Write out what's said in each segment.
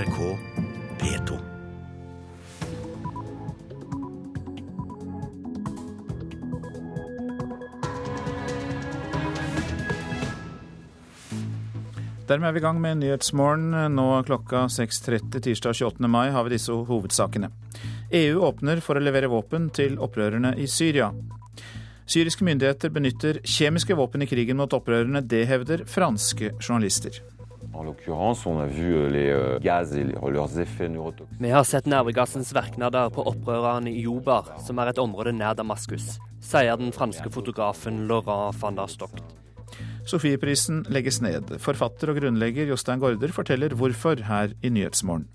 NRK P2. Dermed er vi i gang med Nyhetsmorgen. Nå klokka 6.30 tirsdag 28. mai har vi disse hovedsakene. EU åpner for å levere våpen til opprørerne i Syria. Syriske myndigheter benytter kjemiske våpen i krigen mot opprørerne. Det hevder franske journalister. En l'occurrence, on a vu euh, les euh, gaz et les- leurs effets neurotoxiques. Vi har sett nervegassens virkninger på opprørerne i Jobar, som er et område nær Damaskus, sier den franske fotografen Laurent van der Stokt. Sofieprisen legges ned. Forfatter og grunnlegger Jostein Gaarder forteller hvorfor her i Nyhetsmorgen.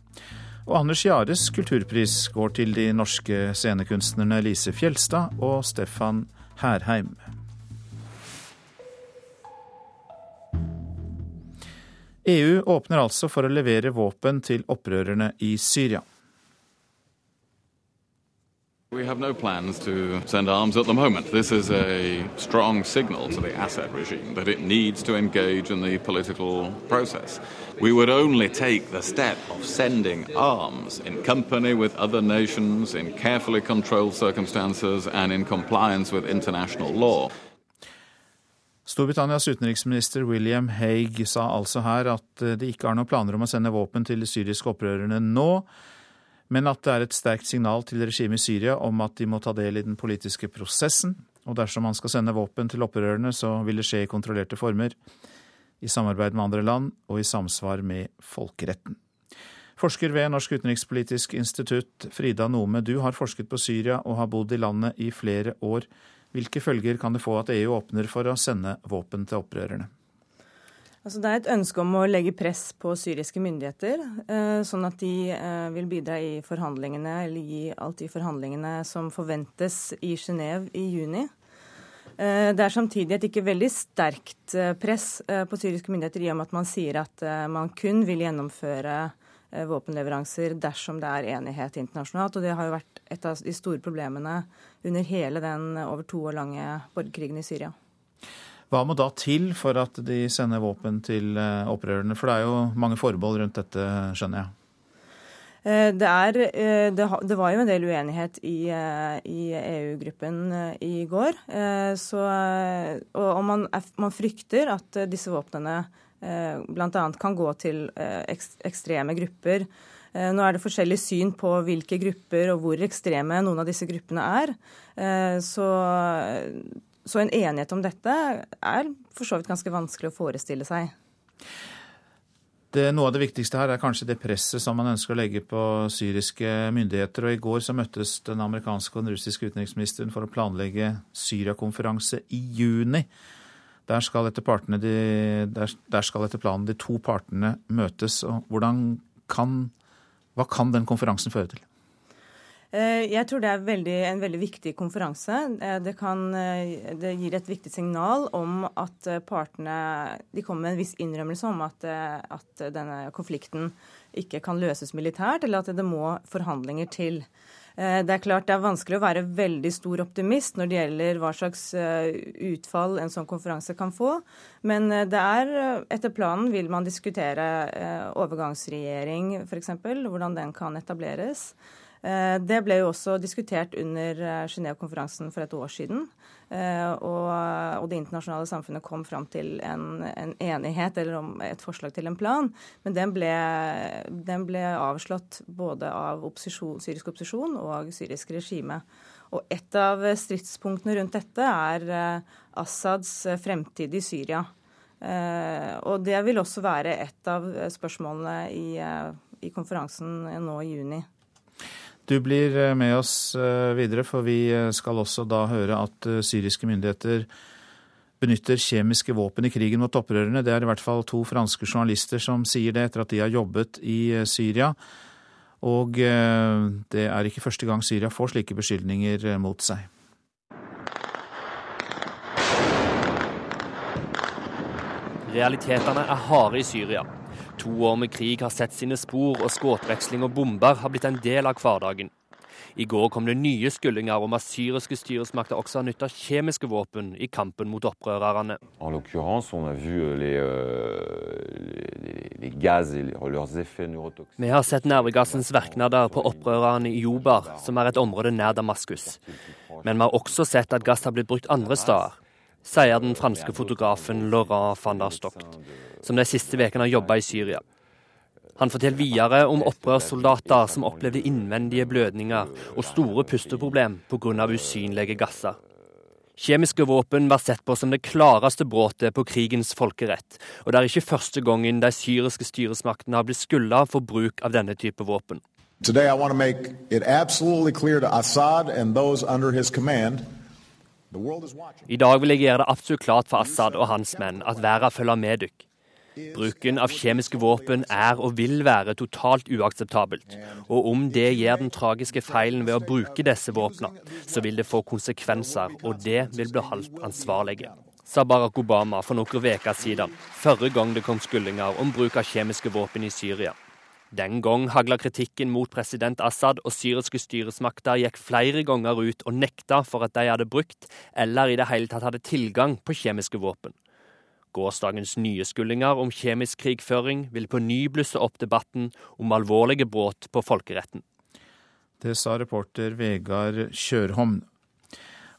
Og Anders Jares kulturpris går til de norske scenekunstnerne Lise Fjelstad og Stefan Herheim. EU åpner altså for å levere våpen til opprørerne i Syria. We have no plans to send arms at the moment. This is a strong signal to the Assad regime that it needs to engage in the political process. We would only take the step of sending arms in company with other nations, in carefully controlled circumstances, and in compliance with international law. Storbritannias utenriksminister William Haig sa altså her at det de ikke har noen planer om å sende våpen til de syriske opprørerne nå, men at det er et sterkt signal til regimet i Syria om at de må ta del i den politiske prosessen. Og dersom man skal sende våpen til opprørerne, så vil det skje i kontrollerte former, i samarbeid med andre land og i samsvar med folkeretten. Forsker ved Norsk utenrikspolitisk institutt, Frida Nome, du har forsket på Syria og har bodd i landet i flere år. Hvilke følger kan det få at EU åpner for å sende våpen til opprørerne? Altså, det er et ønske om å legge press på syriske myndigheter, eh, sånn at de eh, vil bidra i forhandlingene, eller gi alt i forhandlingene som forventes i Genéve i juni. Eh, det er samtidig et ikke veldig sterkt press på syriske myndigheter i og med at man sier at man kun vil gjennomføre våpenleveranser dersom det er enighet internasjonalt. Og det har jo vært et av de store problemene under hele den over to år lange borgerkrigen i Syria. Hva må da til for at de sender våpen til eh, opprørerne? For det er jo mange forbehold rundt dette, skjønner jeg. Eh, Det, er, eh, det, var jo en del uenighet i, i EU-gruppen i går. Så, og man, man frykter at disse våpnene bl.a. kan gå til ekstreme grupper. Eh, Nå er det forskjellig syn på hvilke grupper og hvor ekstreme noen av disse gruppene er. Eh, Så, så en enighet om dette er for så vidt ganske vanskelig å forestille seg. Det, noe av det viktigste her er kanskje det presset som man ønsker å legge på syriske myndigheter. Og I går så møttes den amerikanske og den russiske utenriksministeren for å planlegge Syria-konferanse i juni. Der skal, etter partene de, der, der skal etter planen de to partene møtes. Og hvordan kan, hva kan den konferansen føre til? Eh, Jeg tror det er veldig, en veldig viktig konferanse. Eh, Det, kan, eh, det gir et viktig signal om at partene De kommer med en viss innrømmelse om at, at denne konflikten ikke kan løses militært, eller at det må forhandlinger til. Eh, Det er klart det er vanskelig å være veldig stor optimist når det gjelder hva slags eh, utfall en sånn konferanse kan få. Men eh, det er, etter planen vil man diskutere overgangsregjering f.eks., hvordan den kan etableres. Det ble jo også diskutert under Genéve-konferansen for et år siden. Eh, Og, og det internasjonale samfunnet kom fram til en, en enighet eller om et forslag til en plan. Men den ble, den ble avslått både av opposisjon, syrisk opposisjon og syrisk regime. Og et av stridspunktene rundt dette er eh, Assads fremtid i Syria. Eh, Og det vil også være et av spørsmålene i, i konferansen nå i juni. Du blir eh, med oss eh, videre, for vi eh, skal også da høre at syriske myndigheter benytter kjemiske våpen i krigen mot opprørerne. Det er i hvert fall to franske journalister som sier det etter at de har jobbet i Syria. Og det er ikke første gang Syria får slike beskyldninger mot seg. Realitetene er harde i Syria. To år med krig har sett sine spor, og skuddveksling og bomber har blitt en del av hverdagen. I går kom det nye skuldinger om at syriske styresmakter også har nytta kjemiske våpen i kampen mot opprørerne. Euh, euh. Vi har sett nervegassens virkninger på opprørerne i Jobar, som er et område nær Damaskus. Men vi har også sett at gass har blitt brukt andre steder, sier den franske fotografen Laurent van der Stokt, som de siste ukene har jobba i Syria. Han forteller videre om opprørssoldater som opplevde innvendige blødninger og store pusteproblem pga. usynlige gasser. Kjemiske våpen var sett på som det klareste bruddet på krigens folkerett, og det er ikke første gangen de syriske styresmaktene har blitt skylda for bruk av denne type våpen. Today, I want to make it absolutely clear to Assad and those under his command the world is watching. I dag vil jeg gjøre det absolutt klart for Assad og hans menn at verden følger med dere. Bruken av kjemiske våpen er og vil være totalt uakseptabelt. Og om det gjør den tragiske feilen ved å bruke disse våpnene, så vil det få konsekvenser, og det vil bli halvt ansvarlige. Sa Barack Obama for noen uker siden, forrige gang det kom skuldinger om bruk av kjemiske våpen i Syria. Den gang hagla kritikken mot president Assad, og syriske styresmakter gikk flere ganger ut og nekta for at de hadde brukt, eller i det hele tatt hadde tilgang på kjemiske våpen. Gårsdagens nye skuldinger om kjemisk krigføring vil på ny blusse opp debatten om alvorlige brudd på folkeretten. Det sa reporter Vegard Kjørholm.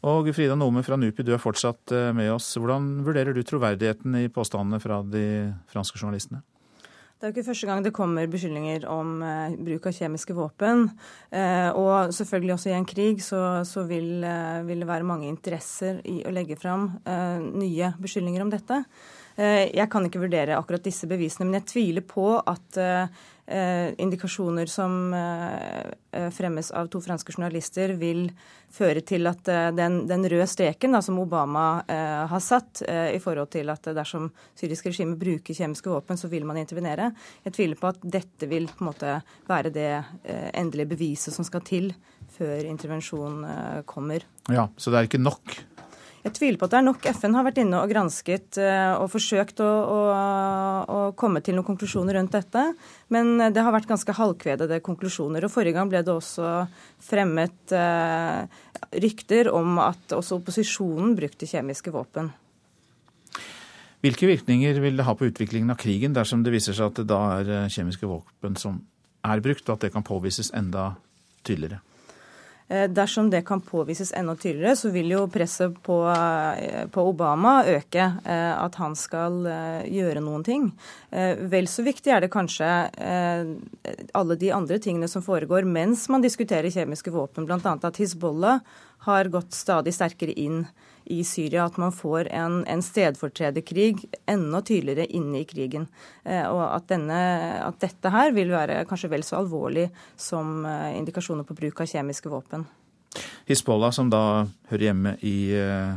Og Frida Nome fra NUPI, du er fortsatt eh, med oss. Hvordan vurderer du troverdigheten i påstandene fra de franske journalistene? Det er jo ikke første gang det kommer beskyldninger om eh, bruk av kjemiske våpen. Eh, og selvfølgelig også i en krig så, så vil, eh, vil, det være mange interesser i å legge fram eh, nye beskyldninger om dette. Eh, jeg kan ikke vurdere akkurat disse bevisene, men jeg tviler på at eh, indikasjoner som eh, fremmes av to franske journalister, vil føre til at eh, den, den røde streken da, som Obama har satt i forhold til at dersom syriske regime bruker kjemiske våpen, så vil man intervenere. Jeg tviler på at dette vil på en måte være det endelige beviset som skal til før intervensjon kommer. Ja, Så det er ikke nok jeg tviler på at det er nok. FN har vært inne og gransket eh, og forsøkt å, å, å, komme til noen konklusjoner rundt dette. Men det har vært ganske halvkvedede konklusjoner. Og Forrige gang ble det også fremmet eh, rykter om at også opposisjonen brukte kjemiske våpen. Hvilke virkninger vil det ha på utviklingen av krigen dersom det viser seg at det da er eh, kjemiske våpen som er brukt, og at det kan påvises enda tydeligere? Eh, dersom det kan påvises enda tydeligere, så vil jo presset på, eh, på, Obama øke. Eh, at han skal gjøre noen ting. Vel så viktig er det kanskje alle de andre tingene som foregår mens man diskuterer kjemiske våpen, bl.a. at Hizbollah har gått stadig sterkere inn i Syria. At man får en, en stedfortrederkrig enda tydeligere inne i krigen. Eh, og at, denne, at, dette her vil være kanskje vel så alvorlig som eh, indikasjoner på bruk av kjemiske våpen. Hizbollah, som da hører hjemme i, eh,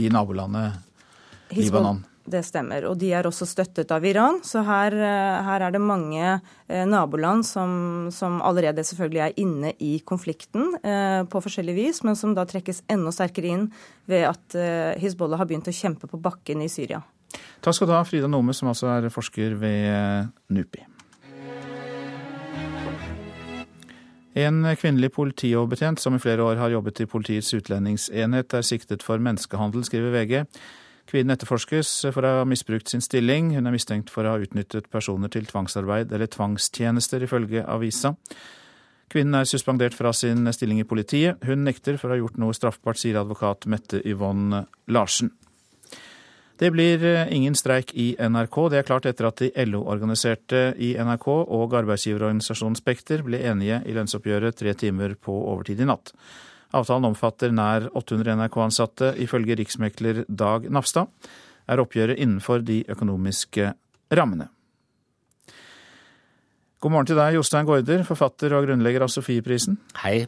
i nabolandet Libanon? Det stemmer. Og de er også støttet av Iran. Så her, eh, her er det mange eh, naboland som, som, allerede selvfølgelig er inne i konflikten eh, på forskjellig vis, men som da trekkes enda sterkere inn ved at eh, Hizbollah har begynt å kjempe på bakken i Syria. Takk skal du ha, Frida Nome, som altså er forsker ved eh, NUPI. En kvinnelig politioverbetjent som i flere år har jobbet i Politiets utlendingsenhet, er siktet for menneskehandel, skriver VG. Kvinnen etterforskes for å ha misbrukt sin stilling. Hun er mistenkt for å ha utnyttet personer til tvangsarbeid eller tvangstjenester, ifølge avisa. Kvinnen er suspendert fra sin stilling i politiet. Hun nekter for å ha gjort noe straffbart, sier advokat Mette Yvonne Larsen. Det blir eh, ingen streik i NRK. Det er klart etter at de LO-organiserte i NRK og arbeidsgiverorganisasjonen Spekter ble enige i lønnsoppgjøret tre timer på overtid i natt. Avtalen omfatter nær 800 NRK-ansatte. Ifølge riksmekler Dag Nafstad er oppgjøret innenfor de økonomiske rammene. God morgen til deg, Jostein Gaarder, forfatter og grunnlegger av Sofieprisen. Hei.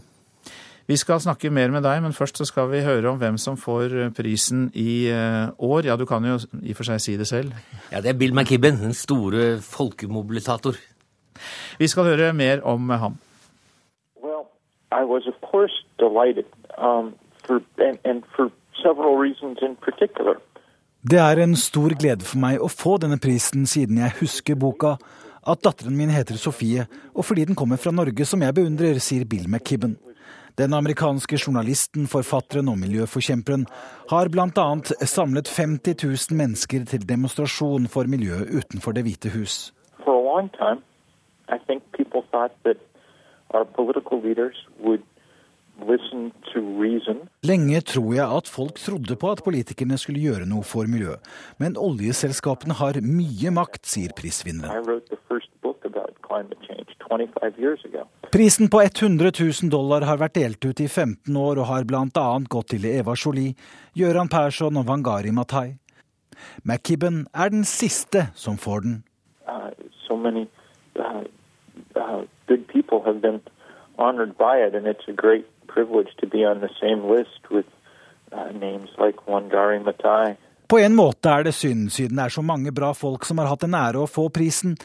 Vi skal snakke mer med deg, men først så skal vi høre om hvem som får prisen i eh, år. Ja, du kan jo i og for seg si det selv. Ja, det er Bill McKibben, den store folkemobilitator. Vi skal høre mer om ham. I was, course, delighted um, for, and, and for several reasons in particular. Det er en stor glede for meg å få denne prisen, siden jeg husker boka at datteren min heter Sofie, og fordi den kommer fra Norge, som jeg beundrer, sier Bill McKibben. Den amerikanske journalisten, forfatteren og miljøforkjemperen har bl.a. samlet 50 000 mennesker til demonstrasjon for miljøet utenfor Det hvite hus. For a long time, I think people thought that our political leaders would. Lenge tror jeg at folk trodde på at politikerne skulle gjøre noe for miljøet. Men oljeselskapene har mye makt, sier prisvinneren. I wrote the first book about climate change 25 years ago. Prisen på 100 000 dollar har vært delt ut i 15 år og har bl.a. gått til Eva Jolie, Gøran Persson og Wangari Matai. McKibben er den siste som får den. Uh, so many uh, uh, honored by it, and it's a great privilege to be on the same list with uh, names like Wangari Matai. På en måte er det synd, siden det er så mange bra folk som har hatt en ære å få prisen.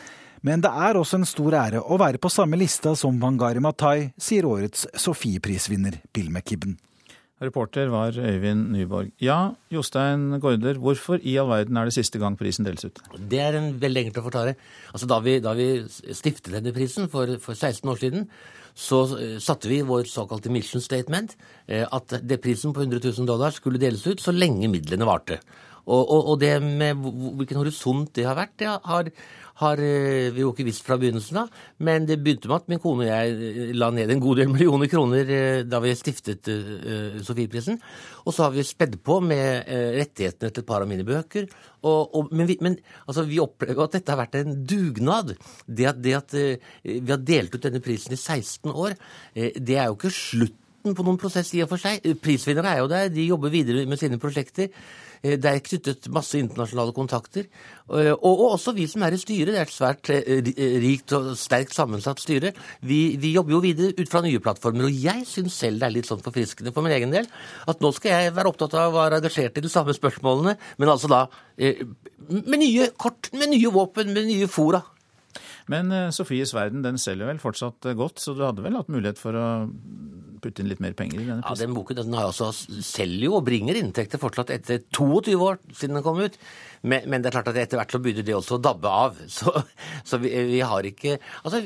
Men det er også en stor ære å være på samme lista som Wangari Matai, sier årets Sofieprisvinner Bill McKibben. Reporter var Øyvind Nyborg. Ja, Jostein Gaarder, hvorfor i all verden er det siste gang prisen deles ut? Det er en veldig enkelt å forklare. Altså, da, vi, da vi stiftet denne prisen for, for 16 år siden, så eh, satte vi vår såkalte mission statement, eh, at det prisen på 100 000 dollar skulle deles ut så lenge midlene varte. Og, og, og det med hvilken horisont det har vært, det har, har eh, vi jo ikke visst fra begynnelsen av. Men det begynte med at min kone og jeg la ned en god del millioner kroner da vi stiftet Sofieprisen. Og så har vi spedd på med rettighetene til et par av mine bøker. Og, og, men, vi, men altså, vi, opplever at dette har vært en dugnad. Det at, det at vi har delt ut denne prisen i 16 år, det er jo ikke slutten på noen prosess i og for seg. Prisvinnere er jo der, de jobber videre med sine prosjekter. Eh, det er knyttet masse internasjonale kontakter. Og, og, også vi som er i styret. Det er et svært eh, rikt og sterkt sammensatt styre. Vi, vi jobber jo videre ut fra nye plattformer. Og jeg syns selv det er litt sånn forfriskende for min egen del at nå skal jeg være opptatt av å være engasjert i de samme spørsmålene, men altså da eh, med nye kort, med nye våpen, med nye fora. Men Sofies verden den selger vel fortsatt godt, så du hadde vel hatt mulighet for å putte inn litt mer penger i denne prisen? Ja, den boken den har også, selger jo og bringer inntekter fortsatt etter 22 år siden den kom ut. Men, men, det er klart at etter hvert så begynner det også å dabbe av. Så, så vi, vi, har ikke Altså,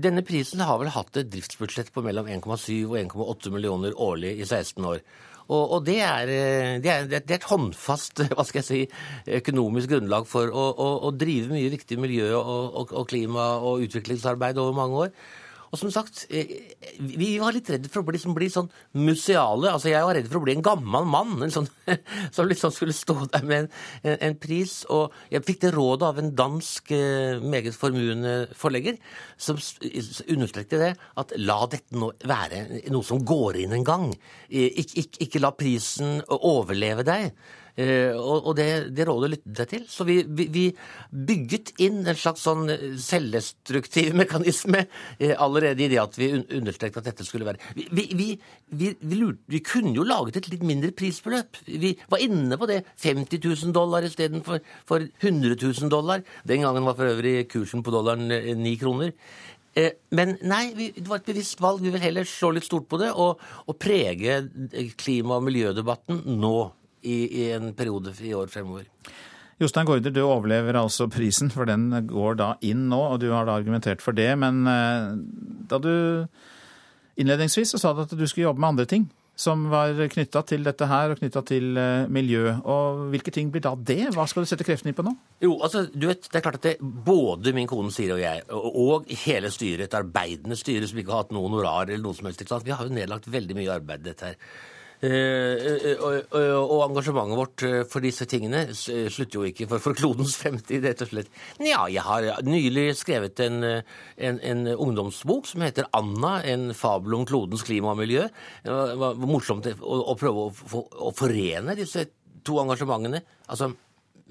denne prisen har vel hatt et driftsbudsjett på mellom 1,7 og 1,8 millioner årlig i 16 år. Og, og det, er, det, er, det, er, et håndfast hva skal jeg si, økonomisk grunnlag for å, å, å drive mye viktig miljø- og, og klima- og utviklingsarbeid over mange år. Og som sagt, eh, vi var litt redde for å bli, bli sånn museale. Altså, Jeg var redd for å bli en gammel mann en sånn, som liksom skulle stå der med en, en, pris. Og jeg fikk det rådet av en dansk eh, meget formuende forlegger, som understrekte det, at la dette nå være noe som går inn en gang. Eh, Ik ikke, ikke la prisen overleve deg. Eh, og, det, det rådet lyttet jeg til. Så vi, vi, vi, bygget inn en slags sånn selvdestruktiv mekanisme eh, allerede i det at vi understreket at dette skulle være Vi, vi, kunne jo laget et litt mindre prisbeløp. Vi var inne på det. 50 000 dollar istedenfor for 100 000 dollar. Den gangen var for øvrig kursen på dollaren 9 eh, kroner. Men nei, det var et bevisst valg. Vi vil heller slå litt stort på det og, og prege klima- og miljødebatten nå i, i en periode i år fremover. Jostein Gaarder, du overlever altså prisen, for den går da inn nå, og du har da argumentert for det. Men eh, da du innledningsvis så sa du at du skulle jobbe med andre ting som var knytta til dette her, og knytta til eh, miljø. Og Hvilke ting blir da det? Hva skal du sette kreftene inn på nå? Jo, altså, du vet, det er klart at det, Både min kone Siri og jeg, og hele styret, et arbeidende styre som ikke har hatt noe honorar eller noe som helst, vi har jo nedlagt veldig mye arbeid i dette her. Eh, eh, og engasjementet vårt eh, for disse tingene slutter jo ikke for, klodens fremtid, rett og slett. Ja, jeg har nylig skrevet en, en, en, ungdomsbok som heter 'Anna en fabel om klodens klima og miljø'. Det var morsomt å, å prøve å, å forene disse to engasjementene. Altså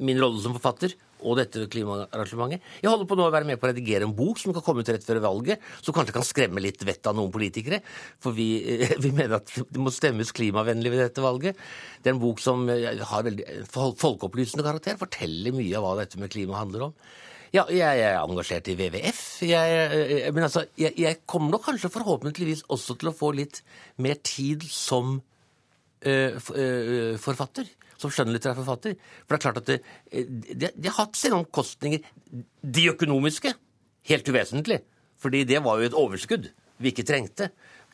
min rolle som forfatter og dette klimaarrangementet. Jeg holder på nå å være med på å redigere en bok som kan komme ut rett før valget, som kanskje kan skremme litt vettet av noen politikere. For vi, vi, mener at det må stemmes klimavennlig ved dette valget. Det er en bok som eh, har veldig folkeopplysende karakter, forteller mye av hva dette med klima handler om. Ja, jeg er engasjert i WWF. Jeg, eh, men altså, jeg, jeg kommer nok kanskje forhåpentligvis også til å få litt mer tid som forfatter som skjønnlitterær forfatter. For det er klart at det, det, det har hatt sine omkostninger. De økonomiske. helt uvesentlig. Fordi det var jo et overskudd vi ikke trengte.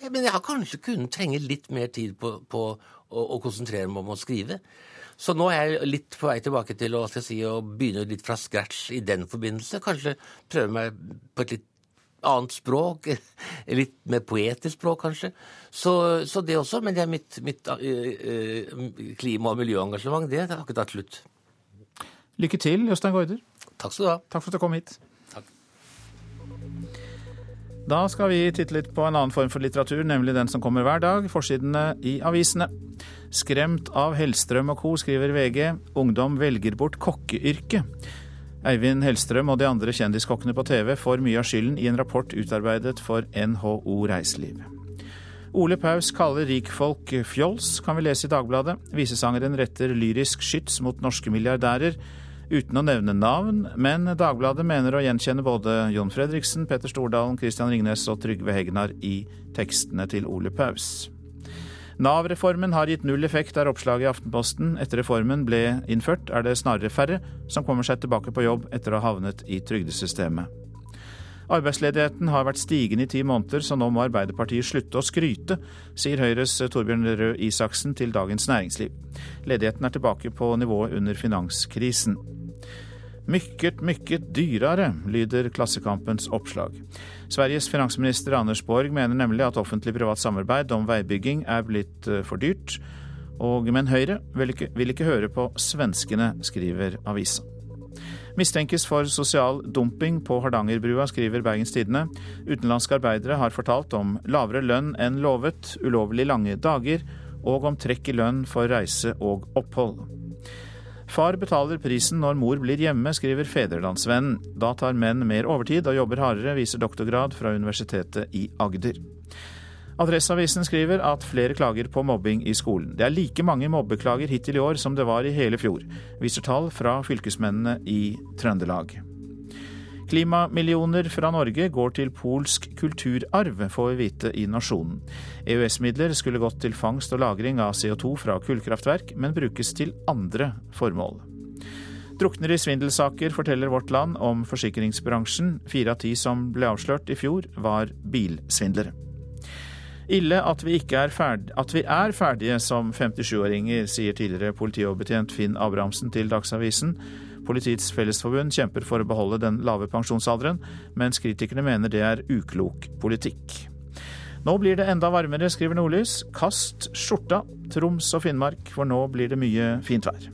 Men jeg har kanskje kunnet trenge litt mer tid på, på å, å, konsentrere meg om å skrive. Så nå er jeg litt på vei tilbake til å, si, å begynne litt fra scratch i den forbindelse. Kanskje prøve meg på et litt annet språk. Litt mer poetisk språk, kanskje. Så, så det også. Men det er mitt, mitt uh, klima- og miljøengasjement. Det har ikke tatt slutt. Lykke til, Jostein Gaarder. Takk skal du ha. Takk for at du kom hit. Takk. Da skal vi titte litt på en annen form for litteratur, nemlig den som kommer hver dag, forsidene i avisene. Skremt av Hellstrøm og co., skriver VG. Ungdom velger bort kokkeyrket. Eivind Hellstrøm og de andre kjendiskokkene på TV får mye av skylden i en rapport utarbeidet for NHO Reiseliv. Ole Paus kaller rikfolk fjols, kan vi lese i Dagbladet. Visesangeren retter lyrisk skyts mot norske milliardærer uten å nevne navn, men Dagbladet mener å gjenkjenne både Jon Fredriksen, Petter Stordalen, Christian Ringnes og Trygve Hegnar i tekstene til Ole Paus. Nav-reformen har gitt null effekt, er oppslaget i Aftenposten. Etter reformen ble innført, er det snarere færre som kommer seg tilbake på jobb etter å ha havnet i trygdesystemet. Arbeidsledigheten har vært stigende i ti måneder, så nå må Arbeiderpartiet slutte å skryte, sier Høyres Torbjørn Røe Isaksen til Dagens Næringsliv. Ledigheten er tilbake på nivået under finanskrisen. Mykket, mykket dyrere, lyder Klassekampens oppslag. Sveriges finansminister Anders Borg mener nemlig at offentlig-privat samarbeid om veibygging er blitt eh, for dyrt. Og, men Høyre vil ikke, vil ikke høre på svenskene, skriver avisa. Mistenkes for sosial dumping på Hardangerbrua, skriver Bergens Tidende. Utenlandske arbeidere har fortalt om lavere lønn enn lovet, ulovlig lange dager og om trekk i lønn for reise og opphold. Far betaler prisen når mor blir hjemme, skriver Fedrelandsvennen. Da tar menn mer overtid og jobber hardere, viser doktorgrad fra Universitetet i Agder. Adresseavisen skriver at flere klager på mobbing i skolen. Det er like mange mobbeklager hittil i år som det var i hele fjor, viser tall fra fylkesmennene i Trøndelag. Klimamillioner fra Norge går til polsk kulturarv, får vi vite i Nasjonen. EØS-midler skulle gått til fangst og lagring av CO2 fra kullkraftverk, men brukes til andre formål. Drukner i svindelsaker, forteller Vårt Land om forsikringsbransjen. Fire av ti som ble avslørt i fjor, var bilsvindlere. Ille at vi, er, ferd at vi er ferdige som 57-åringer, sier tidligere politioverbetjent Finn Abrahamsen til Dagsavisen. Politiets Fellesforbund kjemper for å beholde den lave pensjonsalderen, mens kritikerne mener det er uklok politikk. Nå blir det enda varmere, skriver Nordlys. Kast skjorta, Troms og Finnmark, for nå blir det mye fint vær.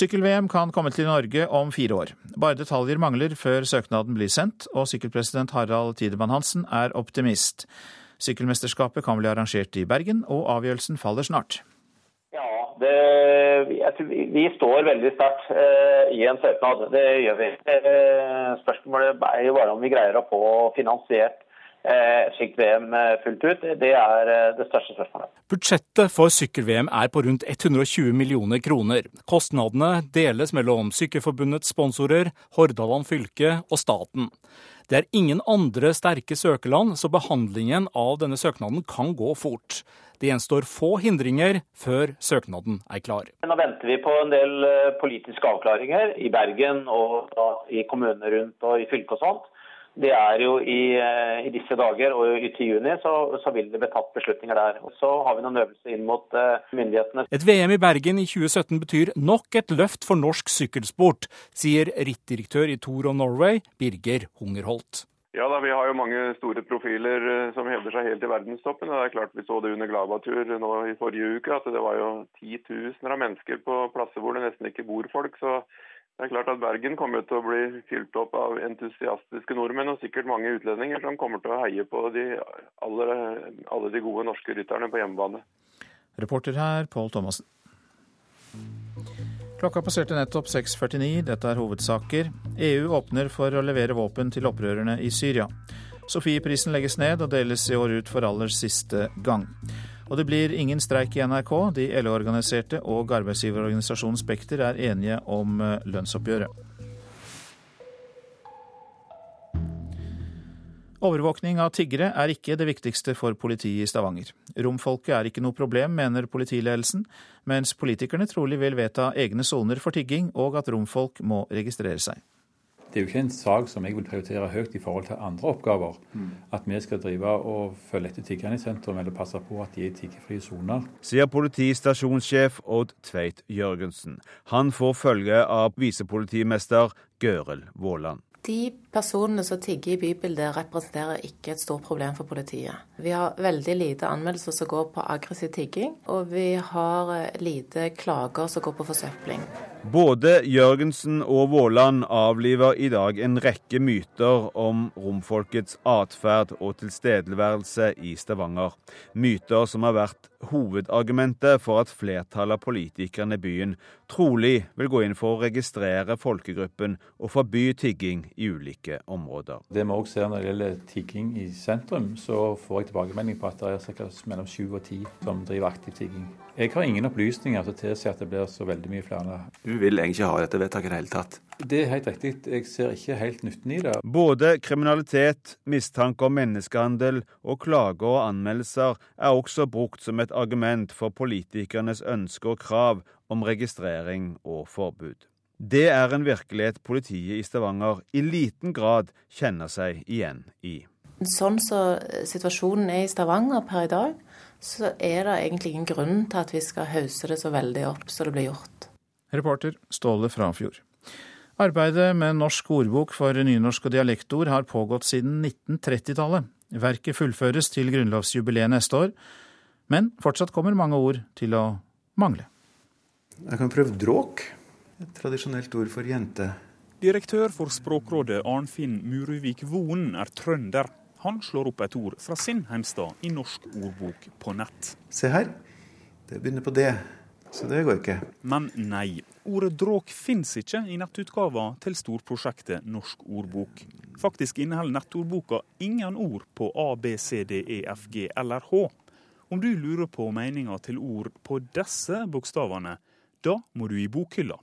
Sykkel-VM kan komme til Norge om fire år. Bare detaljer mangler før søknaden blir sendt, og sykkelpresident Harald Tidemann Hansen er optimist. Sykkelmesterskapet kan bli arrangert i Bergen, og avgjørelsen faller snart. Det, tror, vi står veldig sterkt eh, i en søknad, det gjør vi. Eh, spørsmålet er jo bare om vi greier å få finansiert eh, et slikt VM eh, fullt ut. Det er eh, det største spørsmålet. Budsjettet for sykkel-VM er på rundt 120 millioner kroner. Kostnadene deles mellom Sykkelforbundets sponsorer, Hordaland fylke og staten. Det er ingen andre sterke søkerland, så behandlingen av denne søknaden kan gå fort. Det gjenstår få hindringer før søknaden er klar. Nå venter vi på en del eh, politiske avklaringer i Bergen og i kommunene rundt og i fylket og sånt. Det er jo i, eh, i disse dager og til juni så, så, vil det bli tatt beslutninger der. Og så har vi noen øvelser inn mot uh, myndighetene. Et VM i Bergen i 2017 betyr nok et løft for norsk sykkelsport, sier rittdirektør i Tour of Norway, Birger Hungerholt. Ja da, Vi har jo mange store profiler eh, som hevder seg helt i verdenstoppen. Det er klart Vi så det under Glava-tur nå i forrige uke, at det var jo titusener av mennesker på plasser hvor det nesten ikke bor folk. Så det er klart at Bergen kommer til å bli fylt opp av entusiastiske nordmenn og sikkert mange utlendinger som kommer til å heie på de, alle, alle de gode norske rytterne på hjemmebane. Reporter her, Pål Thomassen. Klokka passerte nettopp 6.49. Dette er hovedsaker. EU åpner for å levere våpen til opprørerne i Syria. Sofieprisen legges ned og deles i år ut for aller siste gang. Og det blir ingen streik i NRK. De LO-organiserte og arbeidsgiverorganisasjonen Spekter er enige om eh, lønnsoppgjøret. Overvåkning av tiggere er ikke det viktigste for politiet i Stavanger. Romfolket er ikke noe problem, mener politiledelsen, mens politikerne trolig vil vedta egne soner for tigging, og at romfolk må registrere seg. Det er jo ikke en sak som jeg vil prioritere høyt i forhold til andre oppgaver. Mm. At vi skal drive og følge etter tiggerne i sentrum, eller passe på at de er i tiggerfrie soner. Sier politistasjonssjef Odd Tveit Jørgensen. Han får følge av visepolitimester Gøril Våland. De personene som tigger i bybildet, representerer ikke et stort problem for politiet. Vi har veldig lite anmeldelser som går på aggressiv tigging, og vi har eh, lite klager som går på forsøpling. Både Jørgensen og Våland avliver i dag en rekke myter om romfolkets atferd og tilstedeværelse i Stavanger. Myter som har vært hovedargumentet for at flertallet av politikerne i byen trolig vil gå inn for å registrere folkegruppen og forby tigging i ulike områder. Det vi også ser når det gjelder tigging i sentrum, så får jeg tilbakemelding på at det er ca. mellom sju og ti som driver aktiv tigging. Jeg har ingen opplysninger som tilsier at det blir så veldig mye flere. Du vil egentlig ikke ha dette vedtaket i det hele tatt? Det er helt riktig. Jeg ser ikke helt nytten i det. Både kriminalitet, mistanke om menneskehandel og klager og anmeldelser er også brukt som et argument for politikernes ønske og krav om registrering og forbud. Det er en virkelighet politiet i Stavanger i liten grad kjenner seg igjen i. Sånn som så situasjonen er i Stavanger per i dag, så er det egentlig ingen grunn til at vi skal hause det så veldig opp som det blir gjort. Reporter Ståle Frafjord. Arbeidet med norsk ordbok for nynorsk og dialektord har pågått siden 1930-tallet. Verket fullføres til grunnlovsjubileet neste år, men fortsatt kommer mange ord til å mangle. Jeg kan prøve dråk, et tradisjonelt ord for jente. Direktør for Språkrådet Arnfinn Muruvik Voen er trønder. Han slår opp et ord fra sin heimstad i Norsk ordbok på nett. Se her, det begynner på det, så det går ikke. Men nei. Ordet dråk fins ikke i nettutgava til storprosjektet Norsk ordbok. Faktisk inneholder nettordboka ingen ord på A, B, C, D, E, F, G eller H. Om du lurer på meninga til ord på disse bokstavene, da må du i bokhylla.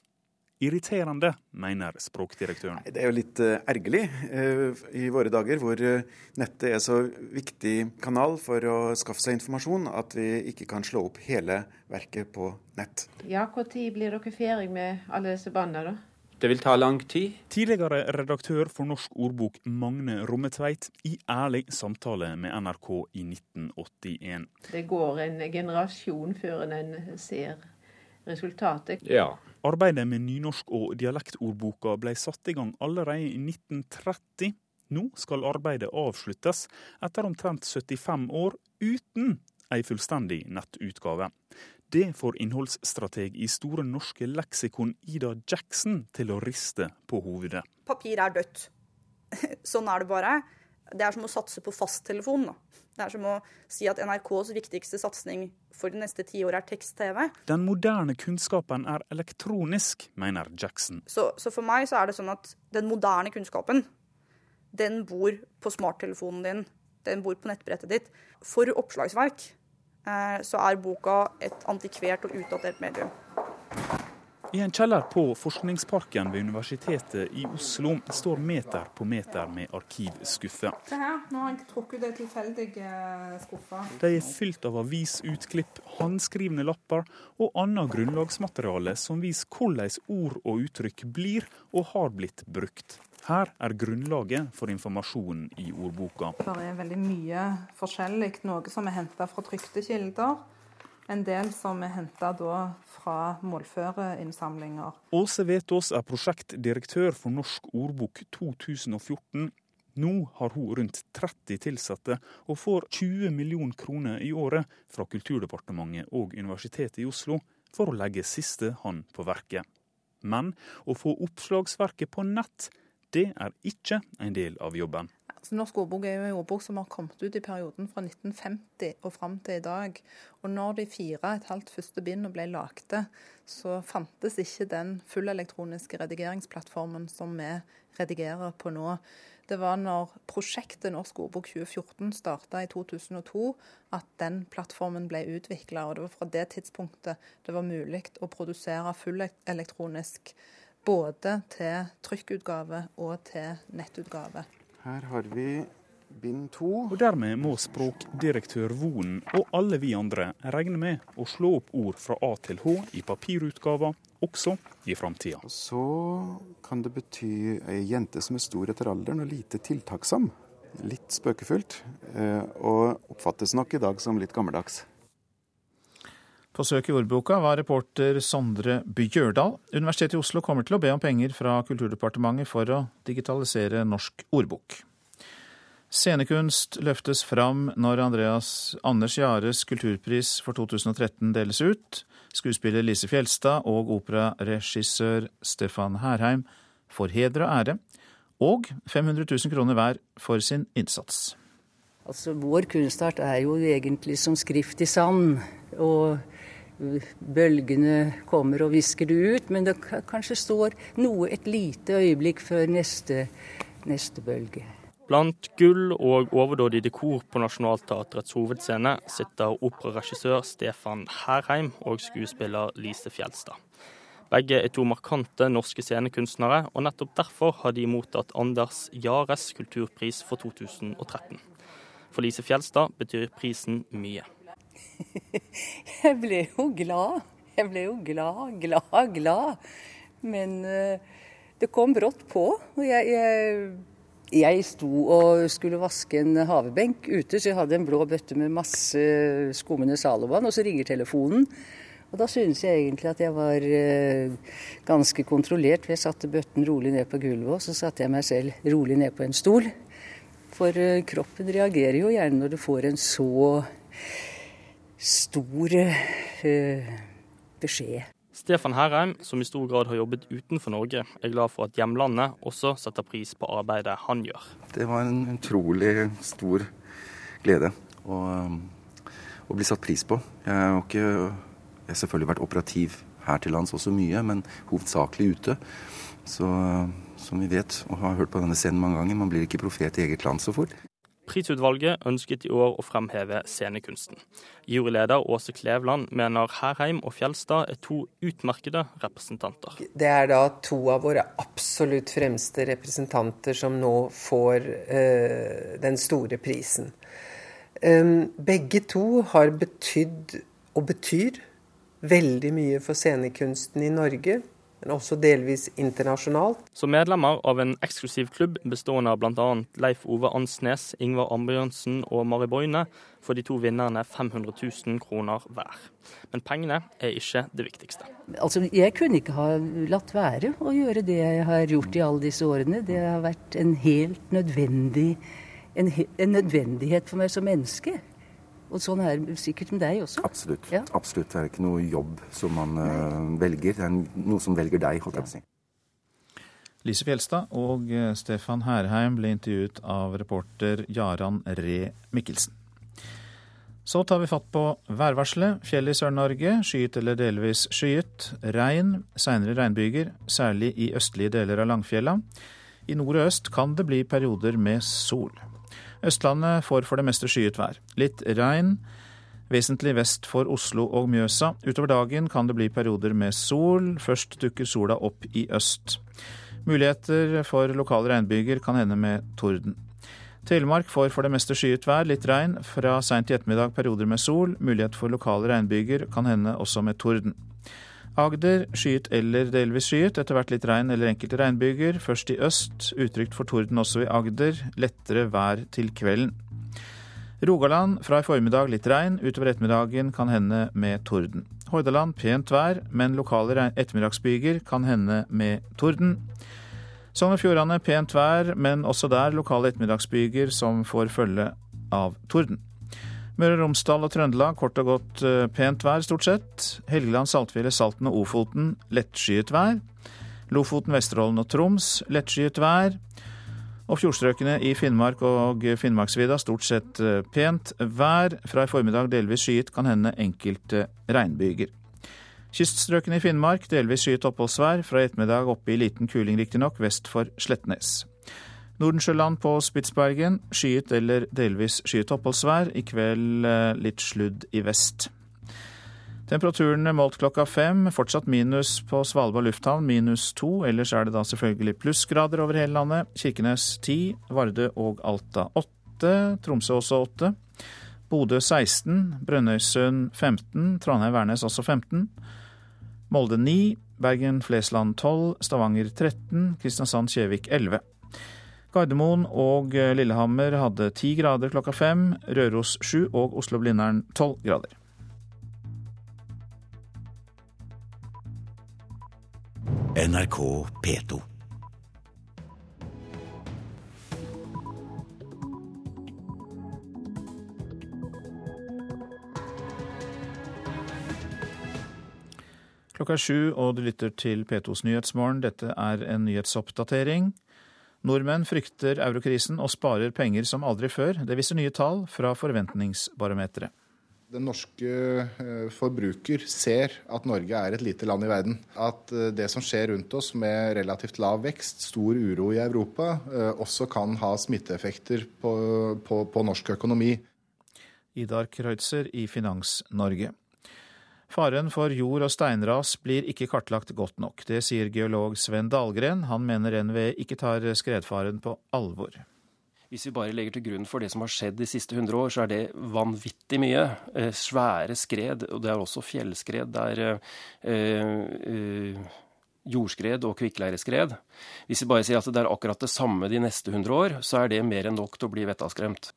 Irriterende, mener språkdirektøren. Det er jo litt uh, ergerlig uh, i våre dager hvor uh, nettet er så viktig kanal for å skaffe seg informasjon at vi ikke kan slå opp hele verket på nett. Ja, Når blir dere ferdig med alle disse bandene, da? Det vil ta lang tid. Tidligere redaktør for Norsk ordbok Magne Rommetveit i ærlig samtale med NRK i 1981. Det går en generasjon før en ser resultatet. Ja. Arbeidet med nynorsk- og dialektordboka ble satt i gang allerede i 1930. Nå skal arbeidet avsluttes etter omtrent 75 år uten ei fullstendig nettutgave. Det får innholdsstrateg i Store norske leksikon Ida Jackson til å riste på hovedet. Papir er dødt. Sånn er det bare. Det er som å satse på fasttelefon. Det er som å si at NRKs viktigste satsing for de neste ti år er tekst-TV. Den moderne kunnskapen er elektronisk, mener Jackson. Så, så, for meg så er det sånn at den moderne kunnskapen, den bor på smarttelefonen din. Den bor på nettbrettet ditt. For oppslagsverk eh, så er boka et antikvert og utdatert medium. I en kjeller på Forskningsparken ved Universitetet i Oslo står meter på meter med arkivskuffer. Se her, nå har jeg trukket ut ei tilfeldig eh, skuffe. De er fylt av avisutklipp, håndskrivne lapper og annet grunnlagsmateriale som viser hvordan ord og uttrykk blir og har blitt brukt. Her er grunnlaget for informasjonen i ordboka. Det er veldig mye forskjellig. Noe som er henta fra trykte kilder en del som er henta fra målføreinnsamlinger. Åse Vetås er prosjektdirektør for Norsk ordbok 2014. Nå har hun rundt 30 ansatte og får 20 millioner kroner i året fra Kulturdepartementet og Universitetet i Oslo for å legge siste hånd på verket. Men å få oppslagsverket på nett, det er ikke en del av jobben. Så Norsk ordbok er jo en ordbok som har kommet ut i perioden fra 1950 og fram til i dag. Og når de fire et halvt første bindene ble lagde, så fantes ikke den fullelektroniske redigeringsplattformen som vi redigerer på nå. Det var når prosjektet Norsk ordbok 2014 starta i 2002 at den plattformen ble utvikla. Og det var fra det tidspunktet det var mulig å produsere fullelektronisk både til trykkutgave og til nettutgave. Her har vi bind to. Og dermed må språkdirektør Vonen og alle vi andre regne med å slå opp ord fra A til H i papirutgaver også i framtida. Så kan det bety ei jente som er stor etter alderen og lite tiltaksom. Litt spøkefullt, eh, og oppfattes nok i dag som litt gammeldags. Søk i ordboka var reporter Sondre Bjørdal. Universitetet i Oslo kommer til å be om penger fra Kulturdepartementet for å digitalisere norsk ordbok. Scenekunst løftes fram når Andreas Anders Jares kulturpris for 2013 deles ut. Skuespiller Lise Fjelstad og operaregissør Stefan Herheim får heder og ære, og 500 000 kroner hver for sin innsats. Altså, Vår kunstart er jo egentlig som skrift i sand. og Bølgene kommer og visker det ut, men det kanskje står noe et lite øyeblikk før neste, neste bølge. Blant gull og overdådig dekor på Nationaltheatrets hovedscene sitter operaregissør Stefan Herheim og skuespiller Lise Fjelstad. Begge er to markante norske scenekunstnere, og nettopp derfor har de mottatt Anders Jares kulturpris for 2013. For Lise Fjelstad betyr prisen mye. Jeg ble jo glad. Jeg ble jo glad, glad, glad. Men uh, det kom brått på. og jeg, jeg jeg sto og skulle vaske en havebenk ute, så jeg hadde en blå bøtte med masse skummende Zalovan, og så ringer telefonen. Og da synes jeg egentlig at jeg var eh, ganske kontrollert. for Jeg satte bøtten rolig ned på gulvet, og så satte jeg meg selv rolig ned på en stol. For eh, kroppen reagerer jo gjerne når du får en så stor uh, beskjed. Stefan Herheim, som i stor grad har jobbet utenfor Norge, er glad for at hjemlandet også setter pris på arbeidet han gjør. Det var en utrolig stor glede å, å bli satt pris på. Jeg har, ikke, jeg har selvfølgelig vært operativ her til lands også mye, men hovedsakelig ute. Så som vi vet og har hørt på denne scenen mange ganger, man blir ikke profet i eget land så fort. Prisutvalget ønsket i år å fremheve scenekunsten. Juryleder Åse Klevland mener Herheim og Fjelstad er to utmerkede representanter. Det er da to av våre absolutt fremste representanter som nå får uh, den store prisen. Um, begge to har betydd, og betyr, veldig mye for scenekunsten i Norge men også delvis internasjonalt. Som medlemmer av en eksklusiv klubb bestående av bl.a. Leif Ove Ansnes, Ingvar Ambjørnsen og Mari Boine, får de to vinnerne 500 000 kroner hver. Men pengene er ikke det viktigste. Altså, Jeg kunne ikke ha latt være å gjøre det jeg har gjort i alle disse årene. Det har vært en helt nødvendig, en, en nødvendighet for meg som menneske. Og sånn er det sikkert med deg også? Absolutt. Ja. Absolutt. Det er ikke noe jobb som man uh, velger. Det er noe som velger deg, holdt jeg på å si. Lise Fjelstad og eh, Stefan Herheim ble intervjuet av reporter Jaran Ree Mikkelsen. Så tar vi fatt på værvarselet. Fjell i Sør-Norge, skyet eller delvis skyet. Regn, seinere regnbyger, særlig i østlige deler av Langfjella. I nord og øst kan det bli perioder med sol. Østlandet får for det meste skyet vær. Litt regn, vesentlig vest for Oslo og Mjøsa. Utover dagen kan det bli perioder med sol. Først dukker sola opp i øst. Muligheter for lokale regnbyger kan hende med torden. Telemark får for det meste skyet vær, litt regn. Fra seint i ettermiddag perioder med sol. Mulighet for lokale regnbyger, kan hende også med torden. Agder skyet eller delvis skyet, etter hvert litt regn eller enkelte regnbyger. Først i øst, utrygt for torden også i Agder. Lettere vær til kvelden. Rogaland fra i formiddag litt regn, utover ettermiddagen kan hende med torden. Hordaland pent vær, men lokale ettermiddagsbyger kan hende med torden. Sogn og Fjordane pent vær, men også der lokale ettermiddagsbyger som får følge av torden. Møre og Romsdal og Trøndelag kort og godt eh, pent vær, stort sett. Helgeland, Saltfjellet, Salten og Ofoten lettskyet vær. Lofoten, Vesterålen og Troms lettskyet vær. Og fjordstrøkene i Finnmark og Finnmarksvidda stort sett eh, pent vær. Fra i formiddag delvis skyet, kan hende enkelte regnbyger. Kyststrøkene i Finnmark delvis skyet oppholdsvær. Fra i ettermiddag oppe i liten kuling riktignok vest for Slettnes. Nordensjøland på Spitsbergen skyet eller delvis skyet oppholdsvær. I kveld eh, litt sludd i vest. Temperaturen målt klokka fem. Fortsatt minus på Svalbard lufthavn, minus to. Ellers er det da selvfølgelig plussgrader over hele landet. Kirkenes ti, Vardø og Alta åtte. Tromsø også åtte. Bodø 16, Brønnøysund 15, Trondheim-Værnes også 15. Molde 9, Bergen-Flesland 12, Stavanger 13, Kristiansand-Kjevik 11. Gardermoen og Lillehammer hadde ti grader klokka fem, Røros sju og Oslo-Blindern 12 grader. NRK P2. Klokka er sju, og du lytter til P2s Nyhetsmorgen. Dette er en nyhetsoppdatering. Nordmenn frykter eurokrisen og sparer penger som aldri før. Det viser nye tall fra Forventningsbarometeret. Den norske eh, forbruker ser at Norge er et lite land i verden. At eh, det som skjer rundt oss med relativt lav vekst, stor uro i Europa, eh, også kan ha smitteeffekter på, på, på norsk økonomi. Idar Kreutzer i Finans-Norge. Faren for jord- og steinras blir ikke kartlagt godt nok. Det sier geolog Sven Dahlgren. Han mener NVE ikke tar skredfaren på alvor. Hvis vi bare legger til grunn for det som har skjedd de siste 100 år, så er det vanvittig mye. Eh, svære skred, og det er også fjellskred. Det er eh, eh, jordskred og kvikkleireskred. Hvis vi bare sier at det er akkurat det samme de neste 100 år, så er det mer enn nok til å bli vettaskremt.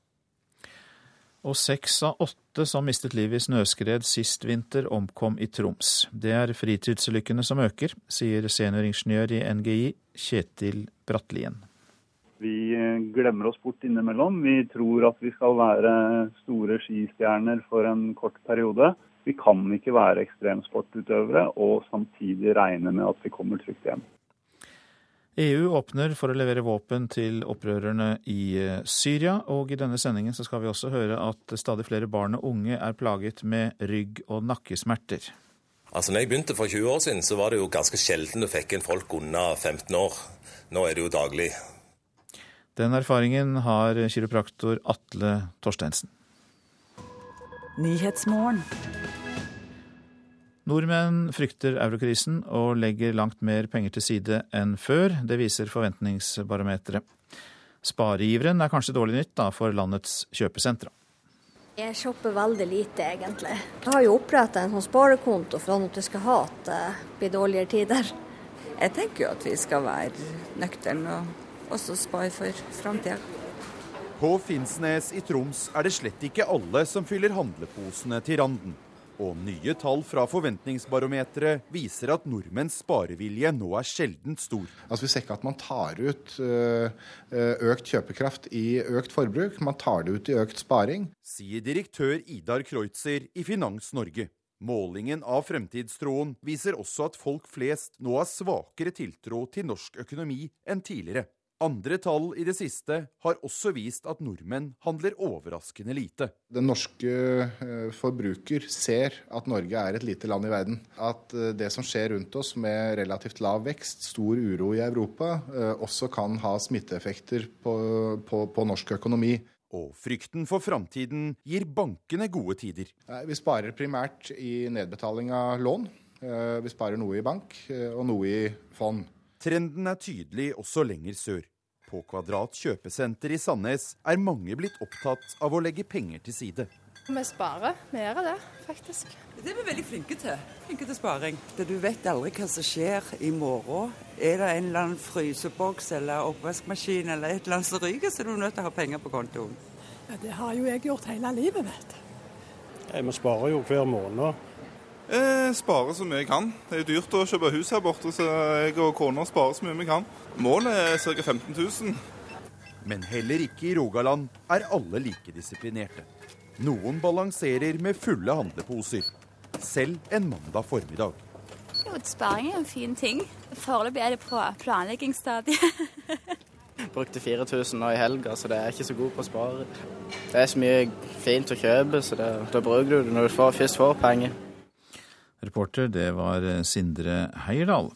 Og seks av åtte som mistet livet i snøskred sist vinter, omkom i Troms. Det er fritidsulykkene som øker, sier senioringeniør i NGI Kjetil Brattlien. Vi glemmer oss bort innimellom. Vi tror at vi skal være store skistjerner for en kort periode. Vi kan ikke være ekstremsportutøvere og samtidig regne med at vi kommer trygt hjem. EU åpner for å levere våpen til opprørerne i eh, Syria, og i denne sendingen så skal vi også høre at stadig flere barn og unge er plaget med rygg- og nakkesmerter. Altså, når jeg begynte for 20 år siden, så var det jo ganske sjelden du fikk en folk under 15 år. Nå er det jo daglig. Den erfaringen har kiropraktor Atle Torsteinsen. Nordmenn frykter eurokrisen og legger langt mer penger til side enn før. Det viser Forventningsbarometeret. Spareiveren er kanskje dårlig nytt da, for landets kjøpesentra. Jeg shopper veldig lite, egentlig. Jeg har jo oppretta en sånn sparekonto for at jeg skal ha at det blir dårligere tider. Jeg tenker jo at vi skal være nøkterne og også spare for framtida. På Finnsnes i Troms er det slett ikke alle som fyller handleposene til randen. Og nye tall fra Forventningsbarometeret viser at nordmenns sparevilje nå er sjeldent stor. Altså Vi ser ikke at man tar ut økt kjøpekraft i økt forbruk, man tar det ut i økt sparing. Sier direktør Idar Kreutzer i Finans Norge. Målingen av fremtidstroen viser også at folk flest nå har svakere tiltro til norsk økonomi enn tidligere. Andre tall i det siste har også vist at nordmenn handler overraskende lite. Den norske forbruker ser at Norge er et lite land i verden. At det som skjer rundt oss med relativt lav vekst, stor uro i Europa, også kan ha smitteeffekter på, på, på norsk økonomi. Og frykten for framtiden gir bankene gode tider. Vi sparer primært i nedbetaling av lån. Vi sparer noe i bank og noe i fond. Trenden er tydelig også lenger sør. På Kvadrat kjøpesenter i Sandnes er mange blitt opptatt av å legge penger til side. Vi sparer. mer av det, faktisk. Det er vi veldig flinke til. Flinke til sparing. Du vet aldri hva som skjer i morgen. Er det en eller annen fryseboks eller oppvaskmaskin eller et eller annet som ryker, så er du nødt til å ha penger på kontoen. Ja, Det har jo jeg gjort hele livet, vet du. Vi sparer jo hver måned. Jeg sparer så mye jeg kan. Det er jo dyrt å kjøpe hus her borte, så jeg og kona sparer så mye vi kan. Målet er ca. 15 000. Men heller ikke i Rogaland er alle like disiplinerte. Noen balanserer med fulle handleposer, selv en mandag formiddag. Jo, Sparing er en fin ting. Foreløpig er det på planleggingsstadiet. Brukte 4000 nå i helga, så det er ikke så god på å spare. Det er så mye fint å kjøpe, så det, da bruker du det når du får, først får penger. Reporter, det var Sindre Heierdal.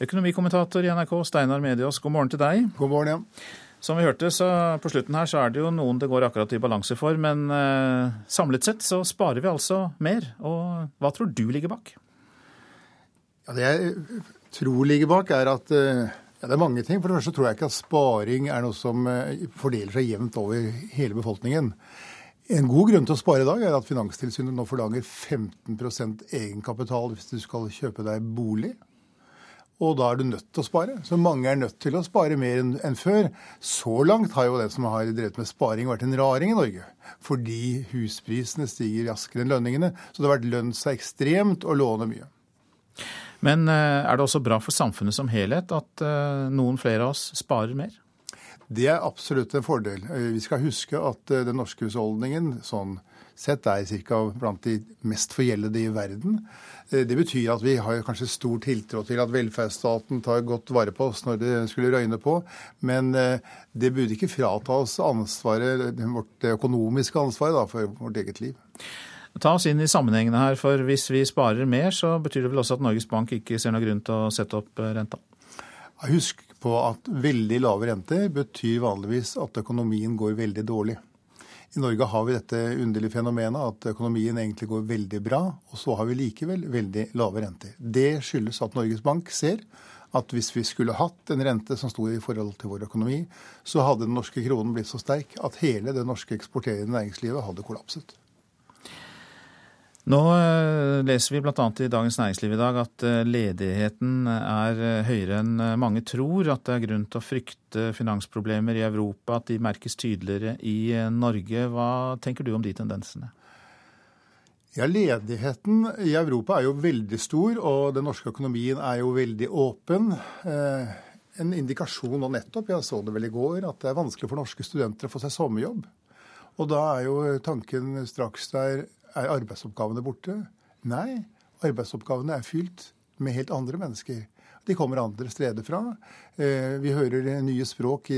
Økonomikommentator i NRK, Steinar Mediås, god morgen til deg. God morgen, ja. Som vi hørte, så på slutten her så er det jo noen det går akkurat i balanse for, men eh, samlet sett så sparer vi altså mer. Og hva tror du ligger bak? Ja, det jeg tror ligger bak, er at eh, Ja, Det er mange ting. For det første tror jeg ikke at sparing er noe som eh, fordeler seg jevnt over hele befolkningen. En god grunn til å spare i dag er at Finanstilsynet nå forlanger 15% egenkapital hvis du skal kjøpe deg bolig. Og da er du nødt til å spare. Så mange er nødt til å spare mer enn før. Så langt har jo den som har drevet med sparing, vært en raring i Norge. Fordi husprisene stiger raskere enn lønningene. Så det har vært lønt seg ekstremt å låne mye. Men eh, er det også bra for samfunnet som helhet at eh, noen flere av oss sparer mer? Det er absolutt en fordel. Eh, vi skal huske at den norske husholdningen sånn sett er ca. blant de mest forgjeldede i verden. Det betyr at vi har kanskje stor tiltro til at velferdsstaten tar godt vare på oss når det skulle røyne på, men det burde ikke frata oss ansvaret, vårt økonomiske ansvar for vårt eget liv. Ta oss inn i sammenhengene her, for hvis vi sparer mer, så betyr det vel også at Norges Bank ikke ser noen grunn til å sette opp eh, renta? Husk på at veldig lave renter betyr vanligvis at økonomien går veldig dårlig. I Norge har vi dette underlige fenomenet at økonomien egentlig går veldig bra, og så har vi likevel veldig lave renter. Det skyldes at Norges Bank ser at hvis vi skulle hatt en rente som sto i forhold til vår økonomi, så hadde den norske kronen blitt så sterk at hele det norske eksporterende næringslivet hadde kollapset. Nå eh, leser vi bl.a. i Dagens Næringsliv i dag at eh, ledigheten er eh, høyere enn mange tror. At det er grunn til å frykte finansproblemer i Europa, at de merkes tydeligere i Norge. Hva tenker du om de tendensene? Ja, Ledigheten i Europa er jo veldig stor, og den norske økonomien er jo veldig åpen. En indikasjon nå nettopp, jeg så det vel i går, at det er vanskelig for norske studenter å få seg sommerjobb. Og da er jo tanken straks der er arbeidsoppgavene borte? Nei, arbeidsoppgavene er fylt med helt andre mennesker. De kommer andre steder fra. Eh, vi hører nye språk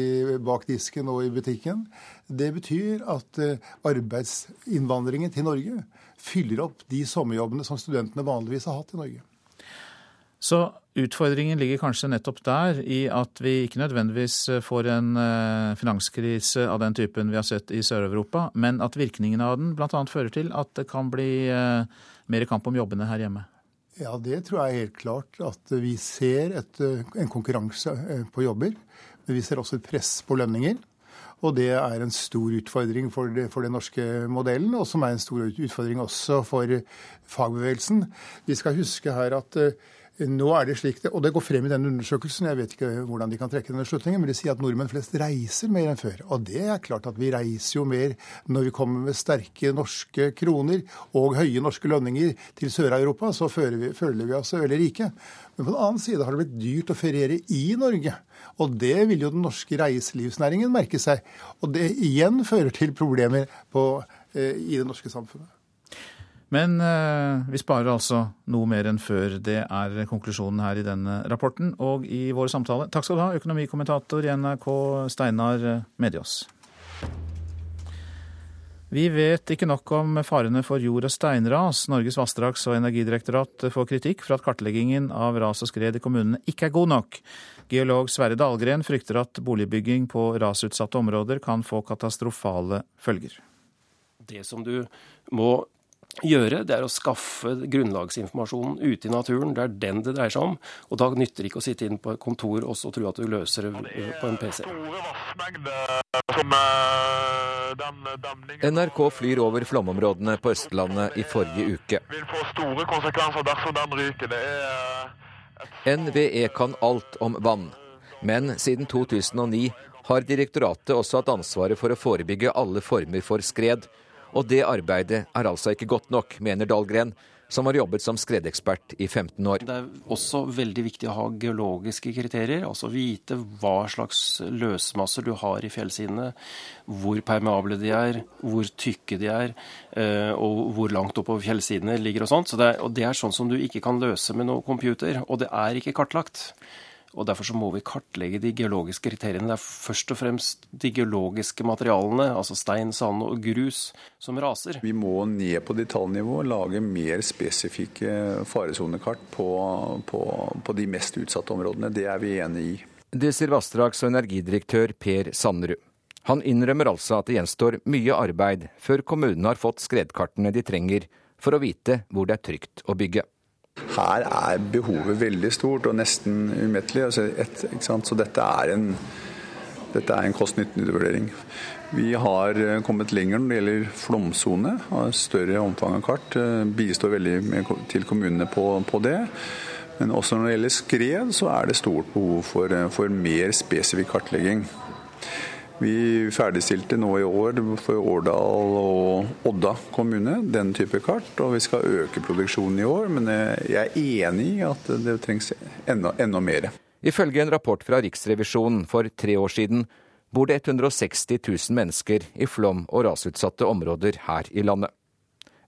bak disken og i butikken. Det betyr at eh, arbeidsinnvandringen til Norge fyller opp de sommerjobbene som studentene vanligvis har hatt i Norge. Så utfordringen ligger kanskje nettopp der, i at vi ikke nødvendigvis eh, får en eh, finanskrise av den typen vi har sett i Sør-Europa, men at virkningen av den bl.a. fører til at det kan bli eh, mer kamp om jobbene her hjemme. Ja, det tror jeg helt klart. At vi ser et, en konkurranse på jobber. Men vi ser også et press på lønninger. Og det er en stor utfordring for, det, for den norske modellen, og som er en stor utfordring også for fagbevegelsen. Vi skal huske her at nå er det slik, det, og det går frem i den undersøkelsen, jeg vet ikke hvordan de kan trekke denne slutningen, men de sier at nordmenn flest reiser mer enn før. Og det er klart at vi reiser jo mer når vi kommer med sterke norske kroner og høye norske lønninger til Sør-Europa, så føler vi, føler vi oss veldig rike. Men på den annen side har det blitt dyrt å feriere i Norge. Og det vil jo den norske reiselivsnæringen merke seg. Og det igjen fører til problemer på, eh, i det norske samfunnet. Men eh, vi sparer altså noe mer enn før. Det er konklusjonen her i denne rapporten og i vår samtale. Takk skal du ha, økonomikommentator i NRK Steinar Mediås. Vi vet ikke nok om farene for jord- og steinras. Norges vassdrags- og energidirektorat får kritikk for at kartleggingen av ras og skred i kommunene ikke er god nok. Geolog Sverre Dahlgren frykter at boligbygging på rasutsatte områder kan få katastrofale følger. Det som du må gjøre, det er å skaffe grunnlagsinformasjonen ute i naturen. Det er den det dreier seg om. Og da nytter det ikke å sitte inn på et kontor og så tro at du løser det på en PC. NRK flyr over flomområdene på Østlandet i forrige uke. NVE kan alt om vann, men siden 2009 har direktoratet også hatt ansvaret for å forebygge alle former for skred og det arbeidet er altså ikke godt nok, mener Dahlgren, som har jobbet som skredekspert i 15 år. Det er også veldig viktig å ha geologiske kriterier, altså vite hva slags løsmasser du har i fjellsidene, hvor permeable de er, hvor tykke de er, eh, og hvor langt oppover fjellsidene ligger og sånt. Så det er, og det er sånn som du ikke kan løse med noe computer, og det er ikke kartlagt. Og Derfor så må vi kartlegge de geologiske kriteriene. Det er først og fremst de geologiske materialene, altså stein, sand og grus, som raser. Vi må ned på detaljnivå, lage mer spesifikke faresonekart på, på, på de mest utsatte områdene. Det er vi enig i. Det sier vassdrags- og energidirektør Per Sanderud. Han innrømmer altså at det gjenstår mye arbeid før kommunene har fått skredkartene de trenger for å vite hvor det er trygt å bygge. Her er behovet veldig stort og nesten umettelig. Altså så dette er en, en kost-nytte-vurdering. Vi har eh, kommet lenger når det gjelder flomsone. Har større omfang av kart. Eh, bistår veldig til kommunene på, på, det. Men også når det gjelder skred, så er det stort behov for, eh, for mer spesifikk kartlegging. Vi ferdigstilte nå i år for Årdal og Odda kommune den type kart, og vi skal øke produksjonen i år. Men jeg er enig i at det trengs enda, enda mer. Ifølge en rapport fra Riksrevisjonen for tre år siden bor det 160 000 mennesker i flom- og rasutsatte områder her i landet.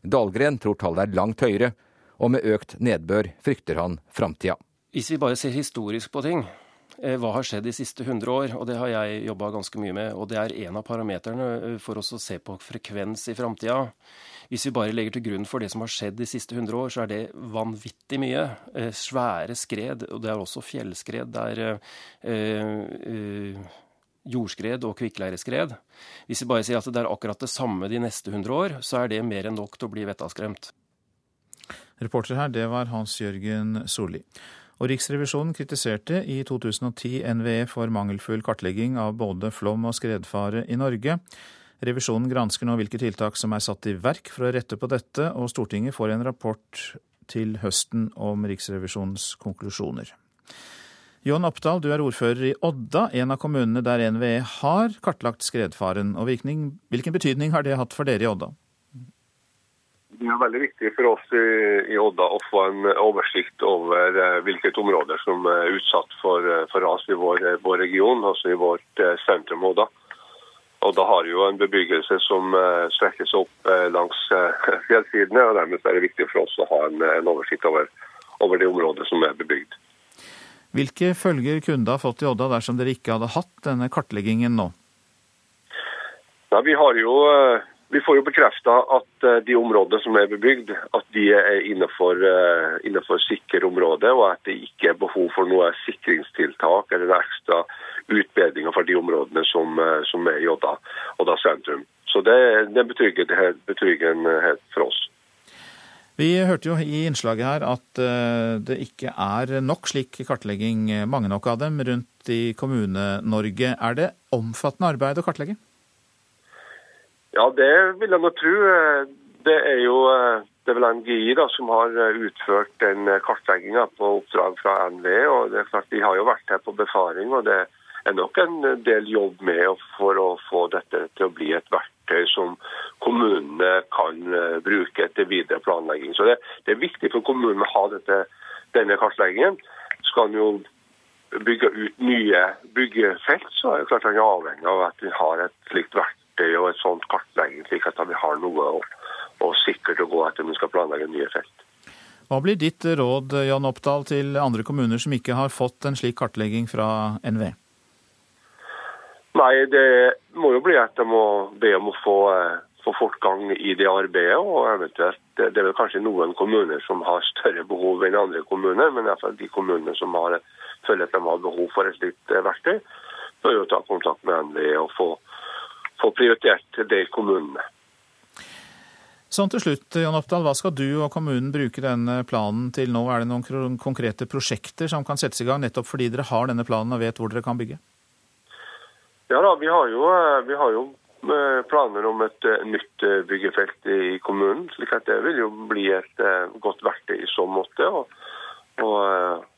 Dahlgren tror tallet er langt høyere, og med økt nedbør frykter han framtida. Hvis vi bare ser historisk på ting, hva har skjedd de siste 100 år? Og det har jeg jobba ganske mye med. Og det er en av parameterne eh, for oss å se på frekvens i framtida. Hvis vi bare legger til grunn for det som har skjedd de siste 100 år, så er det vanvittig mye. Eh, svære skred, og det er også fjellskred. Det eh, jordskred og kvikkleireskred. Hvis vi bare sier at det er akkurat det samme de neste 100 år, så er det mer enn nok til å bli vettaskremt. Reporter her, det var Hans Jørgen Solli. Og Riksrevisjonen kritiserte i 2010 NVE for mangelfull kartlegging av både flom og skredfare i Norge. Revisjonen gransker nå hvilke tiltak som er satt i verk for å rette på dette, og Stortinget får en rapport til høsten om Riksrevisjonens konklusjoner. John Oppdal, du er ordfører i Odda, en av kommunene der NVE har kartlagt skredfaren. og Hvilken betydning har det hatt for dere i Odda? Det er veldig viktig for oss i, i Odda å få en oversikt over uh, hvilket områder som er utsatt for, uh, for ras i vår, uh, vår, region, altså i vårt sentrum Odda. Og da har vi jo en bebyggelse som strekker seg opp langs fjellsidene, og dermed er det viktig for oss å ha en, en oversikt over, over, det området som er bebygd. Hvilke følger kunne det ha fått i Odda dersom dere ikke hadde hatt denne kartleggingen nå? Ja, vi har jo vi får jo bekrefta at eh, de områdene som er bebygd, at de er innenfor, innenfor sikre områder, og at det ikke er behov for noe sikringstiltak eller ekstra utbedringer for de områdene som, uh, som er i Odda, Odda sentrum. Så det, det betrygger betryggende for oss. Vi hørte jo i innslaget her at det ikke er nok slik kartlegging, mange nok av dem, rundt i Kommune-Norge. Er det omfattende arbeid å kartlegge? Ja, det vil jeg nå tro. Det er jo det er vel NGI da, som har utført den kartlegginga på oppdrag fra NVE. og det er klart De har jo vært her på befaring, og det er nok en del jobb med for å få dette til å bli et verktøy som kommunene kan bruke til videre planlegging. Så Det, det er viktig for kommunene å ha dette, denne kartleggingen. Skal en jo bygge ut nye byggefelt, så er det klart han avhengig av at vi har et slikt verktøy verktøy og et sånt kartlegging, slik at vi har noe å, å sikkert å gå etter når vi skal planlegge nye felt. Hva blir ditt råd Jan Oppdal, til andre kommuner som ikke har fått en slik kartlegging fra NVE? Nei, det må jo bli at de må be om å få, eh, få fortgang i det arbeidet. og eventuelt, Det er vel kanskje noen kommuner som har større behov enn andre kommuner, men i hvert fall de kommunene som har, føler at de har behov for et slikt eh, verktøy, bør jo ta kontakt med NVE og få, få prioritert det i kommunene. Sånn til slutt, Jon Oppdal, Hva skal du og kommunen bruke denne planen til nå? Er det noen konkrete prosjekter som kan settes i gang nettopp fordi dere har denne planen og vet hvor dere kan bygge? Ja da, vi har jo, vi har jo eh, planer om et eh, nytt eh, byggefelt i kommunen. slik at Det vil jo bli et godt verktøy i så måte. Og, og,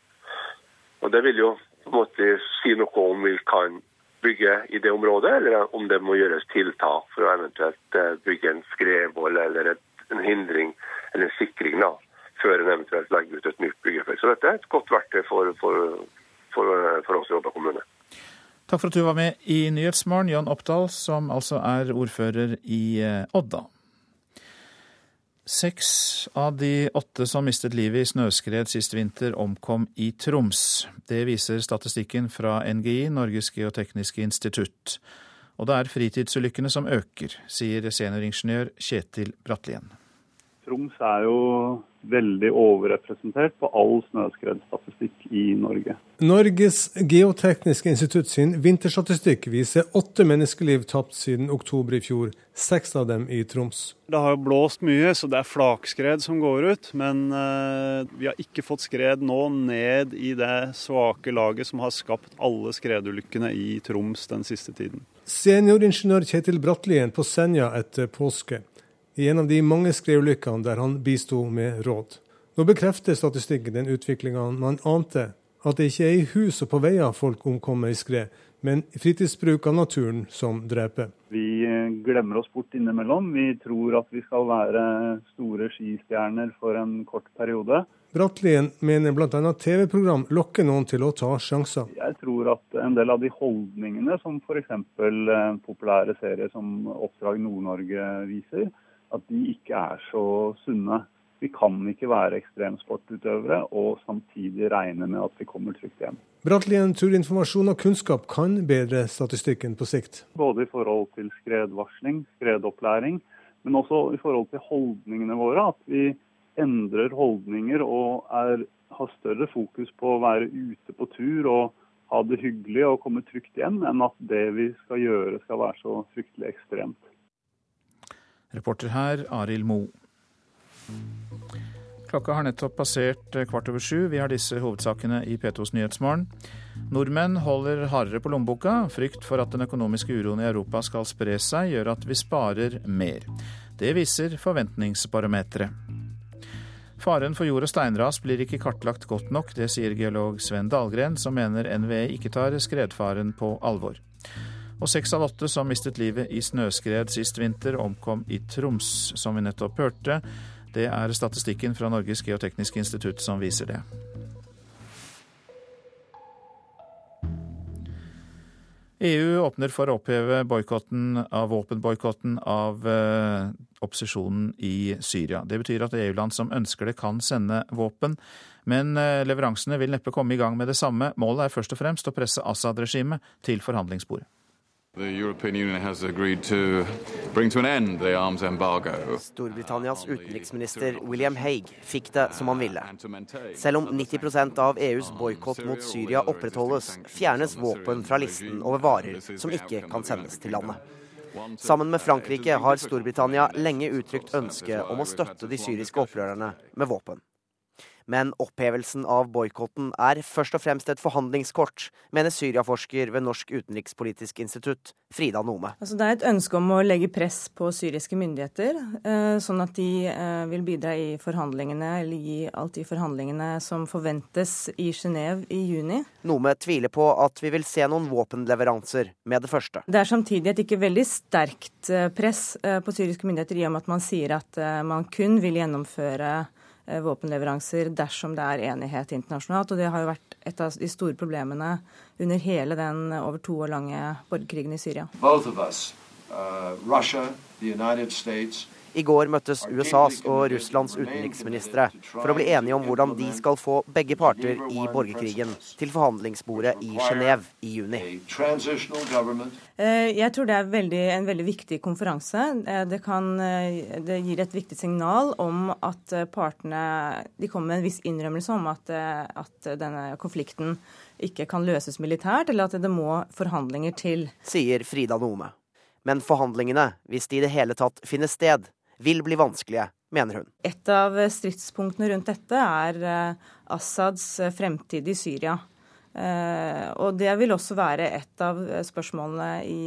og det vil jo på en måte si noe om vi kan bygge i det området, eller om det må gjøres tiltak for å eventuelt eh, bygge en skredvoll eller en hindring eller en sikring da, før en eventuelt legger ut et nytt byggefelt. Så dette er et godt verktøy for, for, for, for oss i Odda kommune. Takk for at du var med i Nyhetsmorgen, Jan Oppdal, som altså er ordfører i eh, Odda. Seks av de åtte som mistet livet i snøskred sist vinter, omkom i Troms. Det viser statistikken fra NGI, Norges geotekniske institutt. Og det er fritidsulykkene som øker, sier senioringeniør Kjetil Brattlien. Troms er jo veldig overrepresentert på all snøskredstatistikk i Norge. Norges geotekniske institutt sin vinterstatistikk viser åtte menneskeliv tapt siden oktober i fjor, seks av dem i Troms. Det har jo blåst mye, så det er flakskred som går ut. Men uh, vi har ikke fått skred nå ned i det svake laget som har skapt alle skredulykkene i Troms den siste tiden. Senioringeniør Kjetil Brattlien på Senja etter påske i en av de mange skredulykkene der han bisto med råd. Nå bekrefter statistikken den utviklinga man ante, at det ikke er i hus og på veier folk omkommer i skred, men fritidsbruk av naturen som dreper. Vi eh, glemmer oss bort innimellom. Vi tror at vi skal være store skistjerner for en kort periode. Brattlien mener bl.a. TV-program lokker noen til å ta sjanser. Jeg tror at en del av de holdningene som f.eks. Eh, populære serier som Oppdrag Nord-Norge viser, at de ikke er så sunne. Vi kan ikke være ekstremsportutøvere og samtidig regne med at vi kommer trygt hjem. Bratlien tror informasjon og kunnskap kan bedre statistikken på sikt. Både i forhold til skredvarsling, skredopplæring, men også i forhold til holdningene våre. At vi endrer holdninger og er, har større fokus på å være ute på tur og ha det hyggelig og komme trygt hjem, enn at det vi skal gjøre skal være så fryktelig ekstremt. Reporter her, Arild Moe. Klokka har nettopp passert eh, kvart over sju. Vi har disse hovedsakene i P2s Nyhetsmorgen. Nordmenn holder hardere på lommeboka. Frykt for at den økonomiske uroen i Europa skal spre seg, gjør at vi sparer mer. Det viser forventningsbarometeret. Faren for jord- og steinras blir ikke kartlagt godt nok, det sier geolog Sven Dahlgren, som mener NVE ikke tar skredfaren på alvor. Og seks av åtte som mistet livet i snøskred sist vinter, omkom i Troms, som vi nettopp hørte. Det er statistikken fra Norges geotekniske institutt som viser det. EU åpner for å oppheve av våpenboikotten av eh, opposisjonen i Syria. Det betyr at EU-land som ønsker det, kan sende våpen. Men eh, leveransene vil neppe komme i gang med det samme. Målet er først og fremst å presse Assad-regimet til forhandlingsbordet. Storbritannias utenriksminister William Haig fikk det som han ville. Selv om 90% av EUs boikott mot Syria opprettholdes, fjernes våpen fra listen over varer som ikke kan sendes til landet. Sammen med Frankrike har Storbritannia lenge uttrykt ønske om å støtte de syriske opprørerne med våpen. Men opphevelsen av boikotten er først og fremst et forhandlingskort, mener Syria-forsker ved Norsk utenrikspolitisk institutt, Frida Nome. Altså, det er et ønske om å legge press på syriske myndigheter, eh, sånn at de eh, vil bidra i forhandlingene, eller gi alt i forhandlingene som forventes i Genéve i juni. Nome tviler på at vi vil se noen våpenleveranser med det første. Det er samtidig et ikke veldig sterkt eh, press på syriske myndigheter, i og med at man sier at man kun vil gjennomføre våpenleveranser dersom det er enighet internasjonalt. Og det har jo vært et av de store problemene under hele den over to år lange borgerkrigen i Syria. Both of us, uh, Russia, the United States, i går møttes USAs og Russlands utenriksministre for å bli enige om hvordan de skal få begge parter i borgerkrigen til forhandlingsbordet i Genéve i juni. Eh, jeg tror det er veldig, en veldig viktig konferanse. Eh, det, kan, eh, det, gir et viktig signal om at partene de kommer med en viss innrømmelse om at, at denne konflikten ikke kan løses militært, eller at det må forhandlinger til. Sier Frida Nome. Men forhandlingene, hvis de i det hele tatt finner sted, vil bli vanskelige, mener hun. Et av stridspunktene rundt dette er eh, Assads eh, fremtid i Syria. Eh, og det vil også være et av spørsmålene i,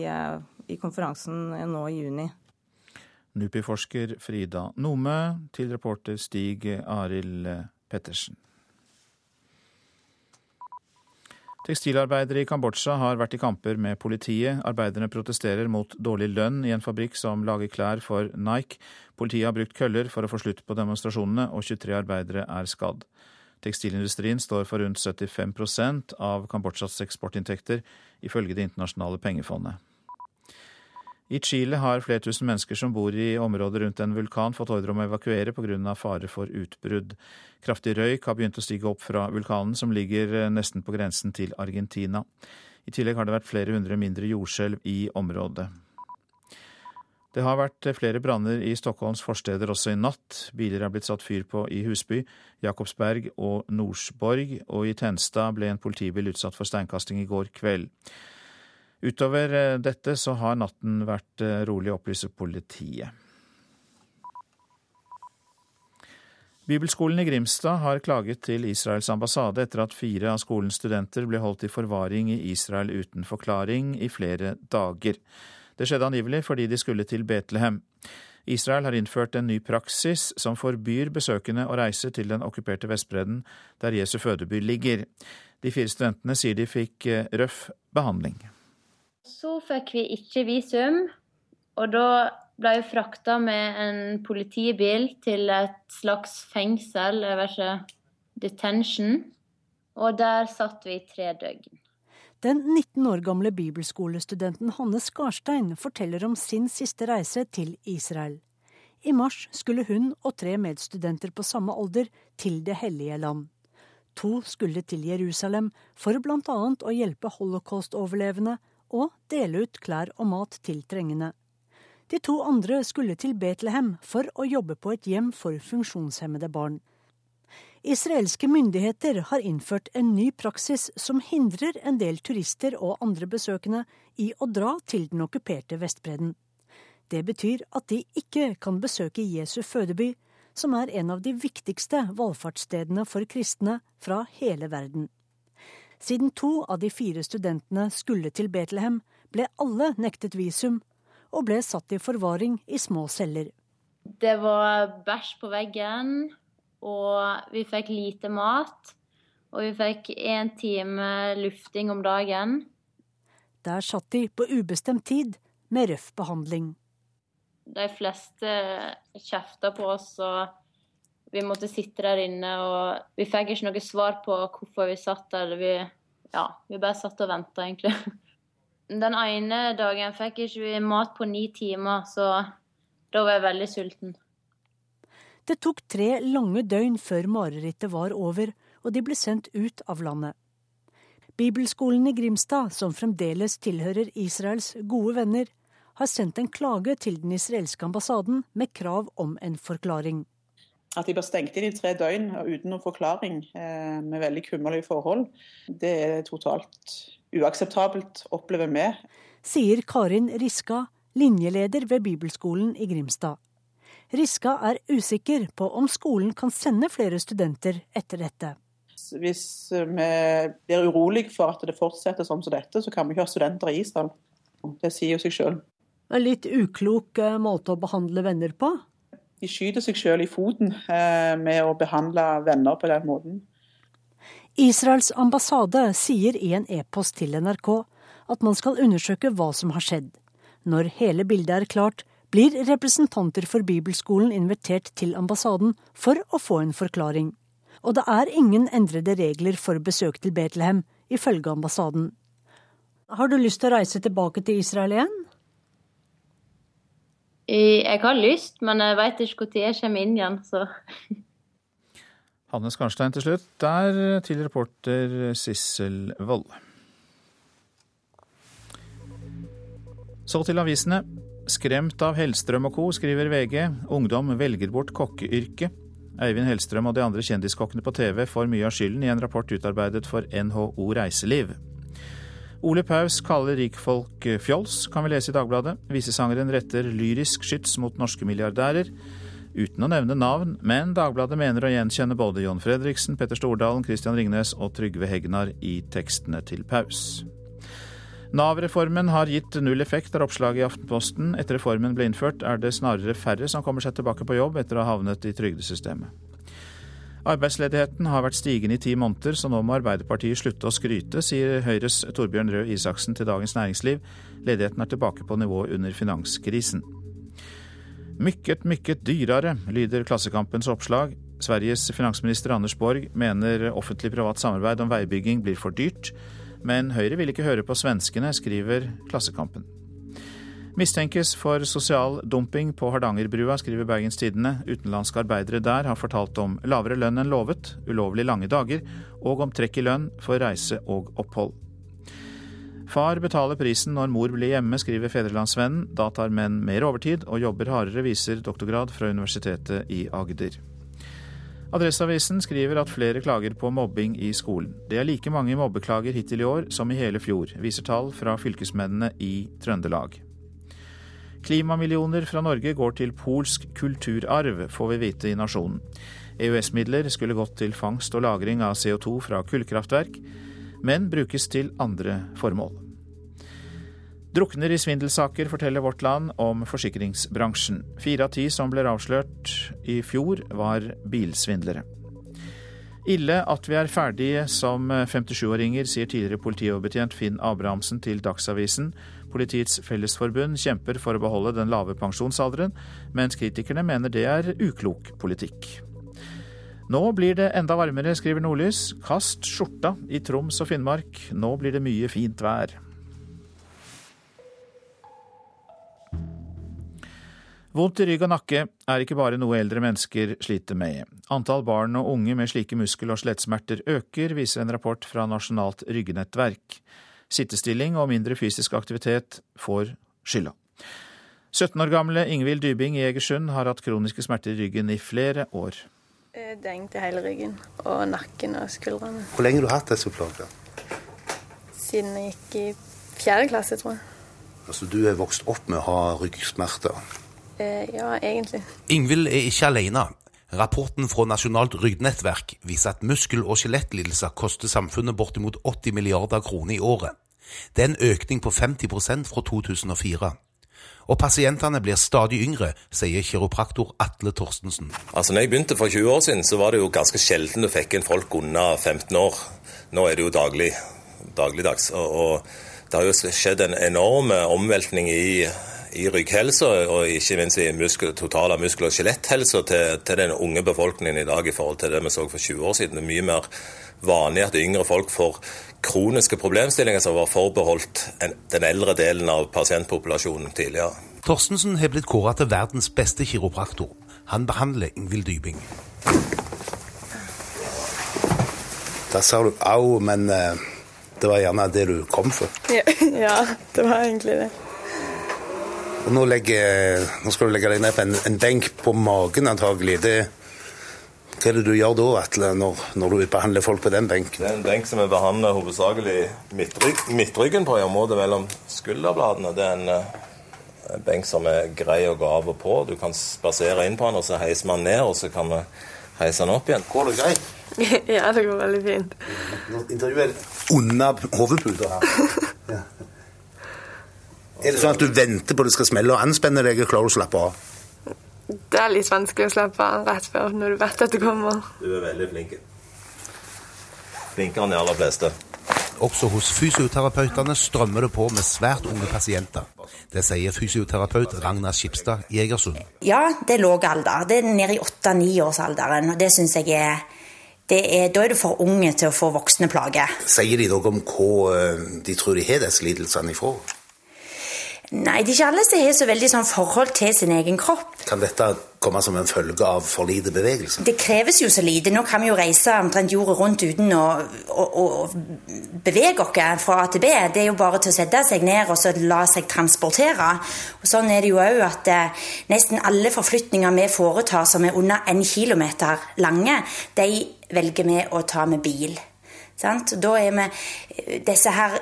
i konferansen nå i juni. NUPI-forsker Frida Nome til reporter Stig Arild Pettersen. Tekstilarbeidere i Kambodsja har vært i kamper med politiet. Arbeiderne protesterer mot dårlig lønn i en fabrikk som lager klær for Nike. Politiet har brukt køller for å få slutt på demonstrasjonene, og 23 arbeidere er skadd. Tekstilindustrien står for rundt 75% av Kambodsjas eksportinntekter, ifølge Det internasjonale pengefondet. I Chile har flere tusen mennesker som bor i området rundt en vulkan, fått ordre om å evakuere pga. fare for utbrudd. Kraftig røyk har begynt å stige opp fra vulkanen, som ligger eh, nesten på grensen til Argentina. I tillegg har det vært flere hundre mindre jordskjelv i området. Det har vært flere branner i Stockholms forsteder også i natt. Biler er blitt satt fyr på i Husby, Jakobsberg og Norsborg, og i Tenstad ble en politibil utsatt for steinkasting i går kveld. Utover eh, dette så har natten vært eh, rolig, opplyser politiet. Bibelskolen i Grimstad har klaget til Israels ambassade etter at fire av skolens studenter ble holdt i forvaring i Israel uten forklaring i flere dager. Det skjedde angivelig fordi de skulle til Betlehem. Israel har innført en ny praksis som forbyr besøkende å reise til den okkuperte Vestbredden, der Jesu fødeby ligger. De fire studentene sier de fikk eh, røff behandling. Så fikk vi ikke visum, og da ble vi frakta med en politibil til et slags fengsel, jeg vet ikke, detention. Og der satt vi i tre døgn. Den 19 år gamle bibelskolestudenten Hanne Skarstein forteller om sin siste reise til Israel. I mars skulle hun og tre medstudenter på samme alder til Det hellige land. To skulle til Jerusalem for bl.a. å hjelpe holocaust-overlevende og dele ut klær og mat til trengende. De to andre skulle til Betlehem for å jobbe på et hjem for funksjonshemmede barn. Israelske myndigheter har innført en ny praksis som hindrer en del turister og andre besøkende i å dra til den okkuperte Vestbredden. Det betyr at de ikke kan besøke Jesu fødeby, som er en av de viktigste valfartsstedene for kristne fra hele verden. Siden to av de fire studentene skulle til Betlehem, ble alle nektet visum, og ble satt i forvaring i små celler. Det var bæsj på veggen, og vi fikk lite mat. Og vi fikk én time lufting om dagen. Der satt de på ubestemt tid med røff behandling. De fleste kjefta på oss, og vi måtte sitte der inne. Og vi fikk ikke noe svar på hvorfor vi satt der. Vi, ja, vi bare satt og venta, egentlig. Den ene dagen fikk vi ikke mat på ni timer, så da var jeg veldig sulten. Det tok tre lange døgn før marerittet var over, og de ble sendt ut av landet. Bibelskolen i Grimstad, som fremdeles tilhører Israels gode venner, har sendt en klage til den israelske ambassaden med krav om en forklaring. At de blir stengt inn i tre døgn uten noen forklaring, eh, med veldig kummerlige forhold, det er totalt uakseptabelt, opplever vi. Sier Karin Riska, linjeleder ved Bibelskolen i Grimstad. Riska er usikker på om skolen kan sende flere studenter etter dette. Hvis vi blir urolige for at det fortsetter som dette, så kan vi ikke ha studenter i Israel. Det sier jo seg sjøl. En litt uklok eh, måte å behandle venner på? De skyter seg sjøl i foten eh, med å behandle venner på den måten. Israels ambassade sier i en e-post til NRK at man skal undersøke hva som har skjedd. Når hele bildet er klart, blir representanter for bibelskolen invitert til ambassaden for å få en forklaring. Og det er ingen endrede regler for besøk til Betlehem, ifølge ambassaden. Har du lyst til å reise tilbake til Israel igjen? Jeg har lyst, men jeg veit ikke når jeg kommer inn igjen, så Hanne Skarnstein til slutt. Der til reporter Sissel Wold. Så til avisene. Skremt av Hellstrøm og co., skriver VG. Ungdom velger bort kokkeyrket. Eivind Hellstrøm og de andre kjendiskokkene på TV får mye av skylden i en rapport utarbeidet for NHO Reiseliv. Ole Paus kaller rikfolk fjols, kan vi lese i Dagbladet. Visesangeren retter lyrisk skyts mot norske milliardærer uten å nevne navn, men Dagbladet mener å gjenkjenne både John Fredriksen, Petter Stordalen, Christian Ringnes og Trygve Hegnar i tekstene til Paus. Nav-reformen har gitt null effekt, er oppslaget i Aftenposten. Etter reformen ble innført, er det snarere færre som kommer seg tilbake på jobb etter å ha havnet i trygdesystemet. Arbeidsledigheten har vært stigende i ti måneder, så nå må Arbeiderpartiet slutte å skryte, sier Høyres Torbjørn Røe Isaksen til Dagens Næringsliv. Ledigheten er tilbake på nivået under finanskrisen. Mykket, mykket dyrere, lyder Klassekampens oppslag. Sveriges finansminister Anders Borg mener offentlig-privat samarbeid om veibygging blir for dyrt. Men Høyre vil ikke høre på svenskene, skriver Klassekampen. Mistenkes for sosial dumping på Hardangerbrua, skriver Bergens Tidende. Utenlandske arbeidere der har fortalt om lavere lønn enn lovet, ulovlig lange dager og om trekk i lønn for reise og opphold. Far betaler prisen når mor blir hjemme, skriver Fedrelandsvennen. Da tar menn mer overtid og jobber hardere, viser doktorgrad fra Universitetet i Agder. Adresseavisen skriver at flere klager på mobbing i skolen. Det er like mange mobbeklager hittil i år som i hele fjor, viser tall fra fylkesmennene i Trøndelag. Klimamillioner fra Norge går til polsk kulturarv, får vi vite i Nasjonen. EØS-midler skulle gått til fangst og lagring av CO2 fra kullkraftverk men brukes til andre formål. Drukner i svindelsaker, forteller Vårt Land om forsikringsbransjen. Fire av ti som ble avslørt i fjor, var bilsvindlere. Ille at vi er ferdige som 57-åringer, sier tidligere politioverbetjent Finn Abrahamsen til Dagsavisen. Politiets Fellesforbund kjemper for å beholde den lave pensjonsalderen, mens kritikerne mener det er uklok politikk. Nå blir det enda varmere, skriver Nordlys. Kast skjorta i Troms og Finnmark. Nå blir det mye fint vær. Vondt i rygg og nakke er ikke bare noe eldre mennesker sliter med. Antall barn og unge med slike muskel- og skjelettsmerter øker, viser en rapport fra Nasjonalt ryggenettverk. Sittestilling og mindre fysisk aktivitet får skylda. 17 år gamle Ingvild Dybing i Egersund har hatt kroniske smerter i ryggen i flere år. Eh, det er hele ryggen og nakken og skuldrene. Hvor lenge har du hatt disse plagene? Siden jeg gikk i fjerde klasse, tror jeg. Altså Du er vokst opp med å ha ryggsmerter? Eh, ja, egentlig. Ingvild er ikke alene. Rapporten fra Nasjonalt ryggnettverk viser at muskel- og skjelettlidelser koster samfunnet bortimot 80 milliarder kroner i året. Det er en økning på 50% fra 2004. Og pasientene blir stadig yngre, sier kiropraktor Atle Torstensen. Altså, når jeg begynte for 20 år siden, så var det jo ganske sjelden du fikk inn folk under 15 år. Nå er det jo daglig, dagligdags. Og, og det har jo skjedd en enorm omveltning i, i rygghelsa, og ikke minst i muskel, totale muskel- og skjeletthelsa til, til, den unge befolkningen i dag i forhold til det vi så for 20 år siden. Det er mye mer vanlig at yngre folk får kroniske problemstillinger som var forbeholdt den eldre delen av pasientpopulasjonen tidligere. Torstensen har blitt kåret til verdens beste kiropraktor. Han behandler Ingvild Dybing. Der sa du au, men uh, det var gjerne det du kom for. Ja, ja det var egentlig det. Og nå, legger, nå, skal du legge deg ned på en, en benk på magen, antagelig. Det, hva er det du gjør da, Atle, når, når, du behandler folk på den benken? Det er en benk som vi behandler hovedsakelig midtrygg, midtryggen på, i området mellom skulderbladene. Det er en, eh, en, benk som er grei å gå av og på. Du kan spasere inn på den, og så heiser man ned, og så kan vi heise den opp igjen. Går det greit? ja, det går veldig fint. Nå intervjuer jeg under hodeputa her. Er det sånn at du venter på det skal smelle og anspenne deg og klarer å slappe av? Det er litt vanskelig å slappe av rett før når du vet at det kommer. Du er veldig flink. Flinkere enn de aller fleste. Også hos fysioterapeutene strømmer det på med svært unge pasienter. Det sier fysioterapeut Ragna Skipstad i Egersund. Ja, det er lav alder. Det er nede i åtte-niårsalderen. Og det syns jeg er, er, Da er du for unge til å få voksne plager. Sier de noe om hva eh, de tror de har disse lidelsene ifra? Nei, det er ikke alle som har så veldig sånn forhold til sin egen kropp. Kan dette komme som en følge av for lite bevegelse? Det kreves jo så lite. Nå kan vi jo reise omtrent jorda rundt uten å, å, å, bevege oss fra A til B. Det er jo bare til å sette seg ned og så la seg transportere. Og Sånn er det jo òg at eh, nesten alle forflytninger vi foretar som er under en kilometer lange, de velger vi å ta med bil. Sant? Da er vi, Disse her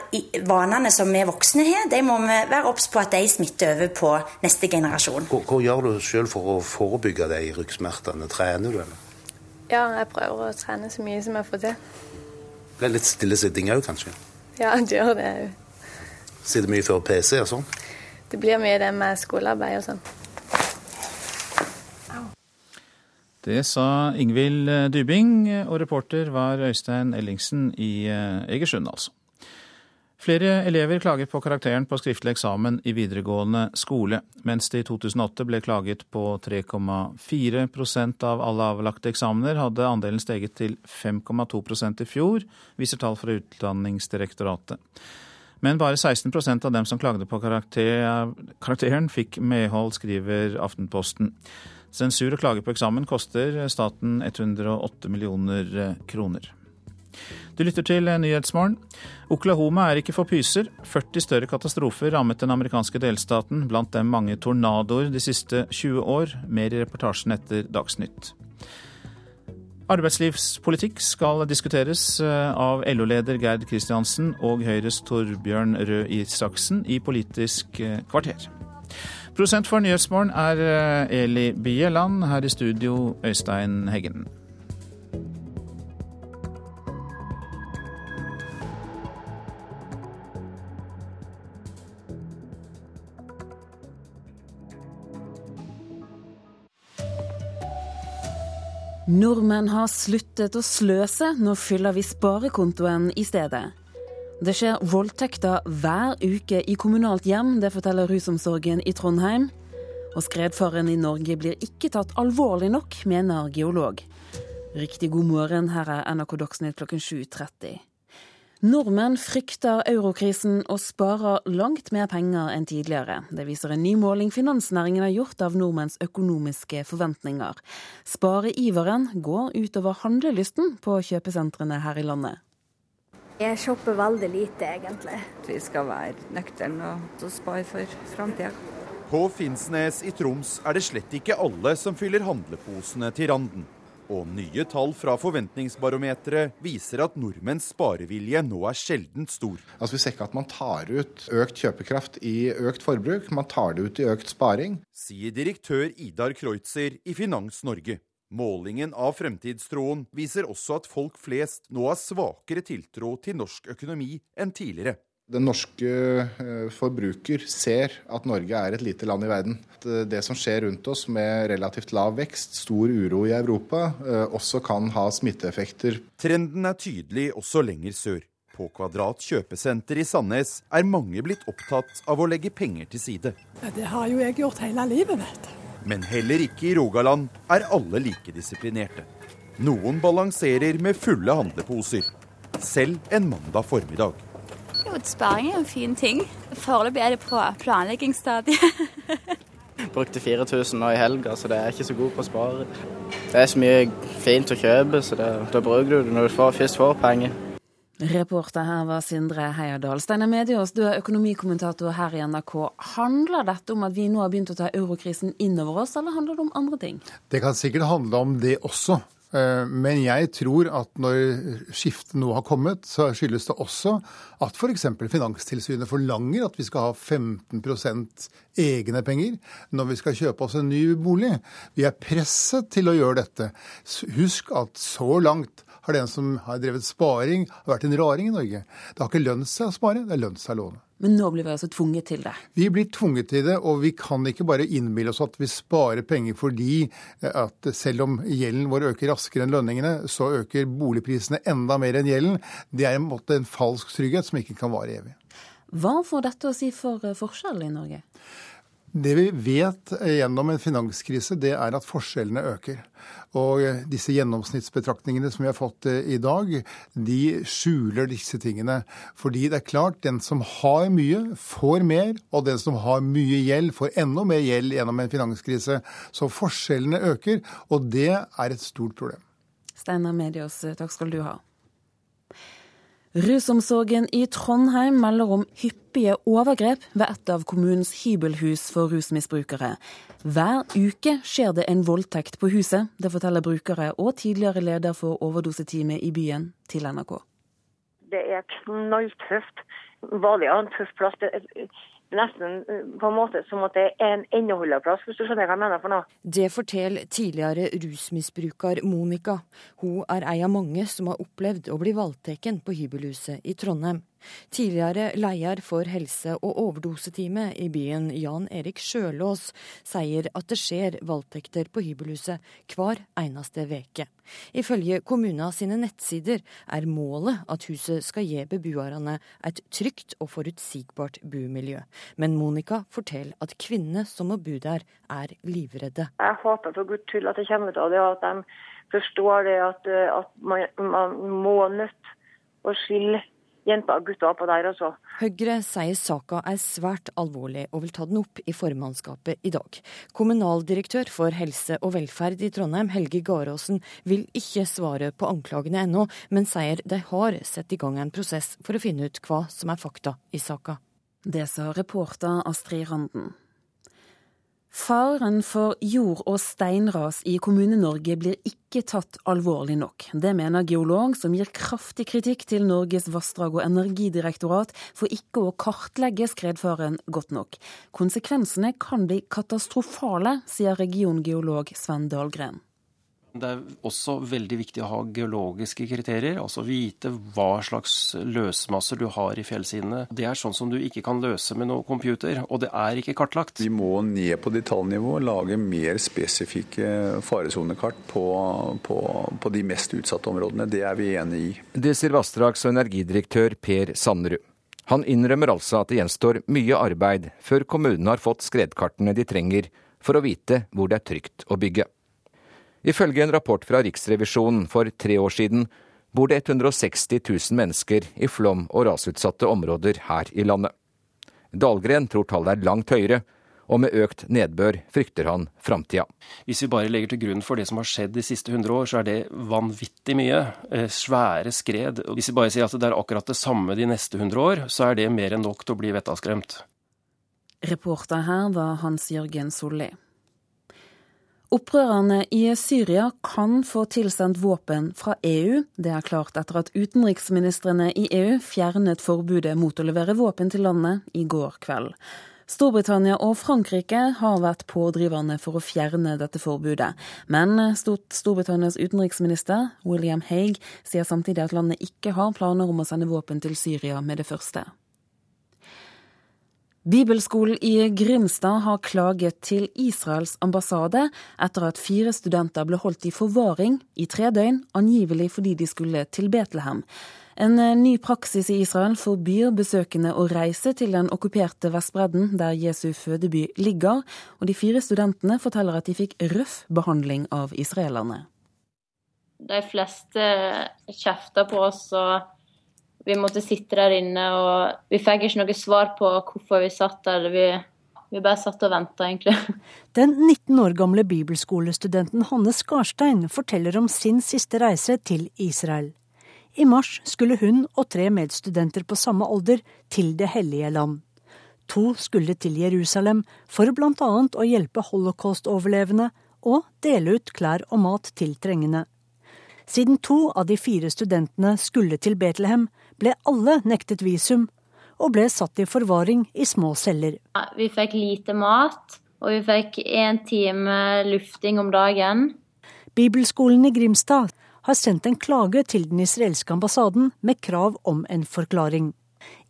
vanene som vi voksne har, de må vi være obs på at de smitter over på neste generasjon. Hva, hva gjør du selv for å forebygge de ryggsmertene? Trener du, eller? Ja, jeg prøver å trene så mye som jeg får til. Blir litt stillesitting òg, kanskje? Ja, det gjør det òg. Sitter mye før PC og sånn? Det blir mye det med skolearbeid og sånn. Det sa Ingvild eh, Dybing, og reporter var Øystein Ellingsen i eh, Egersund, altså. Flere elever klager på karakteren på skriftlig eksamen i videregående skole. Mens det i 2008 ble klaget på 3,4% av alle avlagte eksamener, hadde andelen steget til 5,2% i fjor, viser tall fra Utdanningsdirektoratet. Men bare 16% av dem som klagde på karakter, karakteren, fikk medhold, skriver Aftenposten. Sensur og klage på eksamen koster staten 108 millioner kroner. Du lytter til Nyhetsmorgen. Oklahoma er ikke for pyser. 40 større katastrofer rammet den amerikanske delstaten, blant dem mange tornadoer de siste 20 år. Mer i reportasjen etter Dagsnytt. Arbeidslivspolitikk skal diskuteres eh, av LO-leder Gerd Kristiansen og Høyres Torbjørn Røe Isaksen i Politisk eh, kvarter. Prosent for Nyhetsmorgen er eh, Eli Bieland. Her i studio Øystein Heggen. Nordmenn har sluttet å sløse, nå fyller vi sparekontoen i stedet. Det skjer voldtekter hver uke i kommunalt hjem, det forteller rusomsorgen i Trondheim. Og skredfaren i Norge blir ikke tatt alvorlig nok, mener geolog. Riktig god morgen, her er NRK Dagsnytt klokken 7.30. Nordmenn frykter eurokrisen og sparer langt mer penger enn tidligere. Det viser en ny måling finansnæringen har gjort av nordmenns økonomiske forventninger. Spareiveren går utover handlelysten på kjøpesentrene her i landet. Jeg shopper veldig lite, egentlig. Vi skal være nøkterne og spare for framtida. På Finnsnes i Troms er det slett ikke alle som fyller handleposene til randen. Og nye tall fra Forventningsbarometeret viser at nordmenns sparevilje nå er sjeldent stor. Altså Vi ser ikke at man tar ut økt kjøpekraft i økt forbruk, man tar det ut i økt sparing. Sier direktør Idar Kreutzer i Finans Norge. Målingen av fremtidstroen viser også at folk flest nå har svakere tiltro til norsk økonomi enn tidligere. Den norske eh, forbruker ser at Norge er et lite land i verden. Eh, det som skjer rundt oss med relativt lav vekst, stor uro i Europa, eh, også kan ha smitteeffekter. Trenden er tydelig også lenger sør. På Kvadrat kjøpesenter i Sandnes er mange blitt opptatt av å legge penger til side. Ja, det har jo jeg gjort hele livet, vet du. Men heller ikke i Rogaland er alle like disiplinerte. Noen balanserer med fulle handleposer, selv en mandag formiddag. Jo, sparing er en fin ting. Foreløpig er det på planleggingsstadiet. Brukte 4000 nå i helga, så det er ikke så god på å spare. Det er så mye fint å kjøpe, så det, da bruker du det når du får, først får penger. Reporter her var Sindre Heierdal. Steinar Mediås, du er økonomikommentator her i NRK. Handler dette om at vi nå har begynt å ta eurokrisen inn over oss, eller handler det om andre ting? Det kan sikkert handle om det også. Eh, men jeg tror at når skiftet nå har kommet, så skyldes det også at f.eks. Finanstilsynet forlanger at vi skal ha 15% egne penger når vi skal kjøpe oss en ny bolig. Vi er presset til å gjøre dette. Husk at så langt har den som har drevet sparing, har vært en raring i Norge. Det har ikke lønt seg å spare, det har lønt seg å låne. Men nå blir vi altså tvunget til det? Vi blir tvunget til det, og vi kan ikke bare innbille oss at vi sparer penger fordi eh, at selv om gjelden vår øker raskere enn lønningene, så øker boligprisene enda mer enn gjelden. Det er en, måte en falsk trygghet som ikke kan vare evig. Hva får dette å si for forskjellen i Norge? Det vi vet gjennom en finanskrise, det er at forskjellene øker. Og disse gjennomsnittsbetraktningene som vi har fått eh, i dag, de skjuler disse tingene. Fordi det er klart, den som har mye, får mer. Og den som har mye gjeld, får enda mer gjeld gjennom en finanskrise. Så forskjellene øker, og det er et stort problem. Steinar Medios, takk skal du ha. Rusomsorgen i Trondheim melder om hyppige overgrep ved et av kommunens hybelhus for rusmisbrukere. Hver uke skjer det en voldtekt på huset. Det forteller brukere og tidligere leder for overdoseteamet i byen til NRK. Det er knalltøft. Var det en tøff plass? Nesten eh, på en måte som at det er en endeholderplass, hvis du skjønner hva jeg mener for noe. Det forteller tidligere rusmisbruker Monica. Hun er ei av mange som har opplevd å bli voldtatt på hybelhuset i Trondheim. Tidligere leder for helse- og overdoseteamet i byen, Jan Erik Sjølås, sier at det skjer voldtekter på hybelhuset hver eneste veke. Ifølge kommunen sine nettsider er målet at huset skal gi beboerne et trygt og forutsigbart bomiljø. Men Monica forteller at kvinnene som må bo der, er livredde. Jeg håper for guds skyld at det kommer ut av det, at de forstår det at, at man, man må nødt å skille jenter og gutter oppå der også. Høyre sier saka er svært alvorlig og vil ta den opp i formannskapet i dag. Kommunaldirektør for helse og velferd i Trondheim, Helge Garåsen, vil ikke svare på anklagene ennå, men sier de har satt i gang en prosess for å finne ut hva som er fakta i saka. Det sa reporter Astrid Randen. Faren for jord- og steinras i Kommune-Norge blir ikke tatt alvorlig nok. Det mener geolog som gir kraftig kritikk til Norges vassdrag- og energidirektorat for ikke å kartlegge skredfaren godt nok. Konsekvensene kan bli katastrofale, sier regiongeolog Sven Dahlgren. Det er også veldig viktig å ha geologiske kriterier, altså vite hva slags løsmasser du har i fjellsidene. Det er sånn som du ikke kan løse med noe computer, og det er ikke kartlagt. Vi må ned på detaljnivå, lage mer spesifikke faresonekart på, på, på de mest utsatte områdene. Det er vi enig i. Det sier vassdrags- og energidirektør Per Sanderud. Han innrømmer altså at det gjenstår mye arbeid før kommunene har fått skredkartene de trenger for å vite hvor det er trygt å bygge. Ifølge en rapport fra Riksrevisjonen for tre år siden bor det 160 000 mennesker i flom- og rasutsatte områder her i landet. Dahlgren tror tallet er langt høyere, og med økt nedbør frykter han framtida. Hvis vi bare legger til grunn for det som har skjedd de siste 100 år, så er det vanvittig mye. Eh, svære skred. Hvis vi bare sier at det er akkurat det samme de neste 100 år, så er det mer enn nok til å bli vettaskremt. Reporter her var Hans Jørgen Solli. Opprørerne i Syria kan få tilsendt våpen fra EU. Det er klart etter at utenriksministrene i EU fjernet forbudet mot å levere våpen til landet i går kveld. Storbritannia og Frankrike har vært pådriverne for å fjerne dette forbudet. Men Storbritannias utenriksminister William Haig sier samtidig at landet ikke har planer om å sende våpen til Syria med det første. Bibelskolen i Grimstad har klaget til Israels ambassade etter at fire studenter ble holdt i forvaring i tre døgn, angivelig fordi de skulle til Betlehem. En ny praksis i Israel forbyr besøkende å reise til den okkuperte Vestbredden, der Jesu fødeby ligger, og de fire studentene forteller at de fikk røff behandling av israelerne. De fleste kjefter på oss og vi måtte sitte der inne, og vi fikk ikke noe svar på hvorfor vi satt der. Vi, vi bare satt og venta, egentlig. Den 19 år gamle bibelskolestudenten Hanne Skarstein forteller om sin siste reise til Israel. I mars skulle hun og tre medstudenter på samme alder til Det hellige land. To skulle til Jerusalem for bl.a. å hjelpe holocaust-overlevende og dele ut klær og mat til trengende. Siden to av de fire studentene skulle til Betlehem, ble alle nektet visum og ble satt i forvaring i små celler. Vi fikk lite mat, og vi fikk én time lufting om dagen. Bibelskolen i Grimstad har sendt en klage til den israelske ambassaden med krav om en forklaring.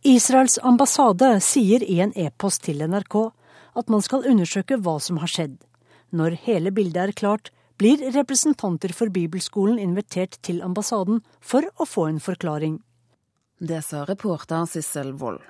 Israels ambassade sier i en e-post til NRK at man skal undersøke hva som har skjedd. Når hele bildet er klart, blir representanter for bibelskolen invitert til ambassaden for å få en forklaring. Det sa reporter Sissel Wold.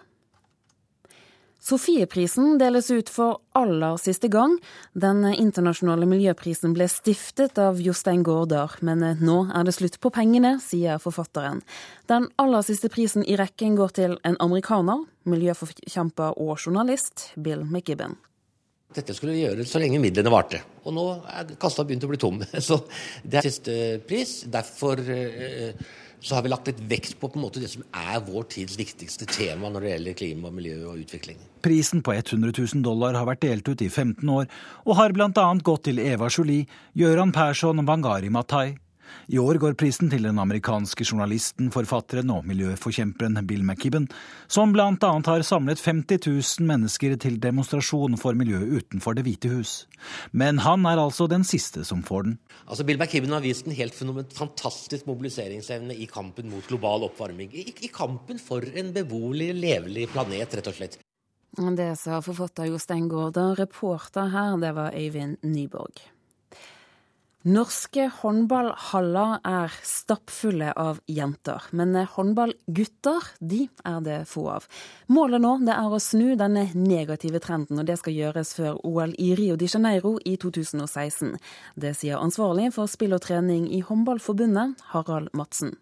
Sofieprisen deles ut for aller siste gang. Den internasjonale miljøprisen ble stiftet av Jostein Gaarder, men nå er det slutt på pengene, sier forfatteren. Den aller siste prisen i rekken går til en amerikaner, miljøforkjemper og journalist, Bill McGibben. Dette skulle vi gjøre så lenge midlene varte. Og nå er kassa begynt å bli tom. Så det er siste pris. Derfor så har vi lagt litt vekt på, på måte, det som er vår tids viktigste tema når det gjelder klima, miljø og utvikling. Prisen på 100 000 dollar har vært delt ut i 15 år, og har bl.a. gått til Eva Jolie, Gøran Persson og Bangari Matai. I år går prisen til den amerikanske journalisten, forfatteren og miljøforkjemperen Bill McKibben, som bl.a. har samlet 50 000 mennesker til demonstrasjon for miljøet utenfor Det hvite hus. Men han er altså den siste som får den. Altså Bill McKibben har vist en helt fantastisk mobiliseringsevne i kampen mot global oppvarming. I, I, kampen for en beboelig, levelig planet, rett og slett. Det sa forfatter Jostein Gaarder. Reporter her, det var Øyvind Nyborg. Norske håndballhaller er stappfulle av jenter, men håndballgutter de er det få av. Målet nå det er å snu denne negative trenden, og det skal gjøres før OL i Rio de Janeiro i 2016. Det sier ansvarlig for spill og trening i Håndballforbundet, Harald Madsen.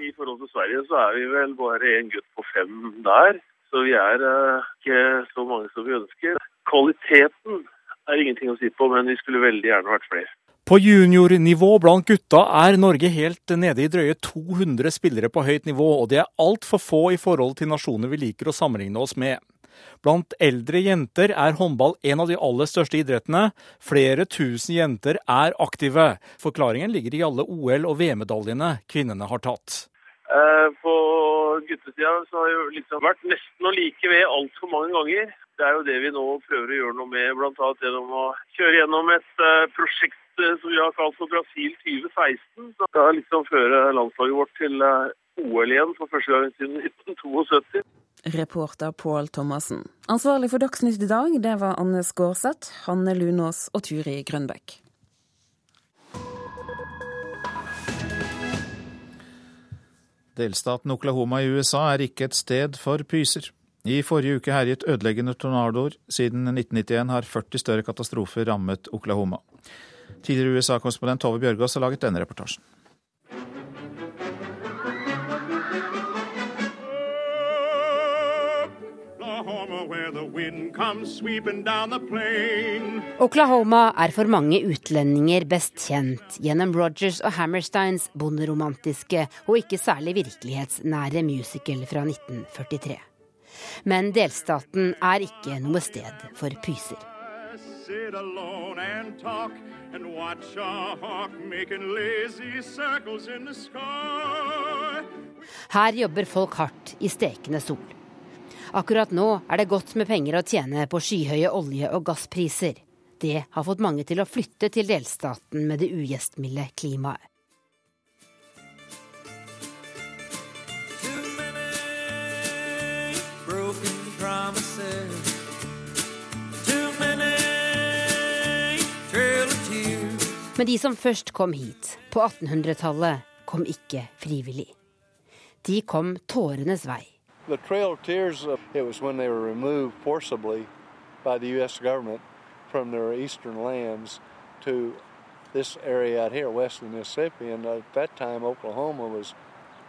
I forhold til Sverige så er vi vel bare én gutt på fem der. Så vi er uh, ikke så mange som vi ønsker. Kvaliteten er ingenting å si på, men vi skulle veldig gjerne vært flere. På juniornivå blant gutta er Norge helt nede i drøye 200 spillere på høyt nivå, og det er altfor få i forhold til nasjoner vi liker å sammenligne oss med. Blant eldre jenter er håndball en av de aller største idrettene. Flere tusen jenter er aktive. Forklaringen ligger i alle OL- og VM-medaljene kvinnene har tatt. Eh, på guttesida så har jeg liksom vært nesten å like ved altfor mange ganger. Det er jo det vi nå prøver å gjøre noe med, bl.a. gjennom å kjøre gjennom et uh, prosjekt uh, som vi har kalt for Brasil 2016. Som skal liksom føre landslaget vårt til OL igjen for første gang siden 1972. Reporter Pål Thomassen. Ansvarlig for Dagsnytt i dag, det var Anne Skårseth, Hanne Lunås og Turi Grønbekk. Delstaten Oklahoma i USA er ikke et sted for pyser. I forrige uke herjet ødeleggende tornadoer. Siden 1991 har 40 større katastrofer rammet Oklahoma. Tidligere USA-korrespondent Tove Bjørgaas har laget denne reportasjen. Oklahoma er for mange utlendinger best kjent gjennom Rogers og Hammersteins bonderomantiske og ikke særlig virkelighetsnære musical fra 1943. Men delstaten er ikke noe sted for pyser. Her jobber folk hardt i stekende sol. Akkurat nå er det godt med penger å tjene på skyhøye olje- og gasspriser. Det har fått mange til å flytte til delstaten med det ugjestmilde klimaet. Men de som først kom hit, på 1800-tallet, kom ikke frivillig. De kom tårenes vei. The Trail of Tears, uh, it was when they were removed forcibly by the U.S. government from their eastern lands to this area out here, west of Mississippi. And at that time, Oklahoma was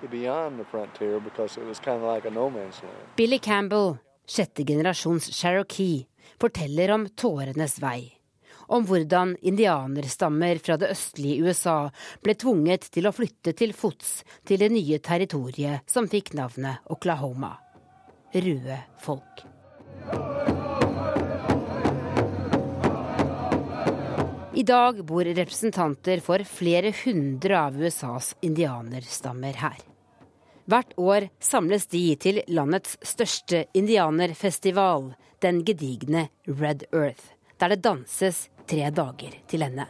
beyond the frontier because it was kind of like a no man's land. Billy Campbell, sjette generasjons Cherokee, forteller om tårenes vei om hvordan indianerstammer fra det østlige USA ble tvunget til å flytte til fots til det nye territoriet som fikk navnet Oklahoma. Røde folk. I dag bor representanter for flere hundre av USAs indianerstammer her. Hvert år samles de til landets største indianerfestival, den gedigne Red Earth, der det danses tre dager til ende.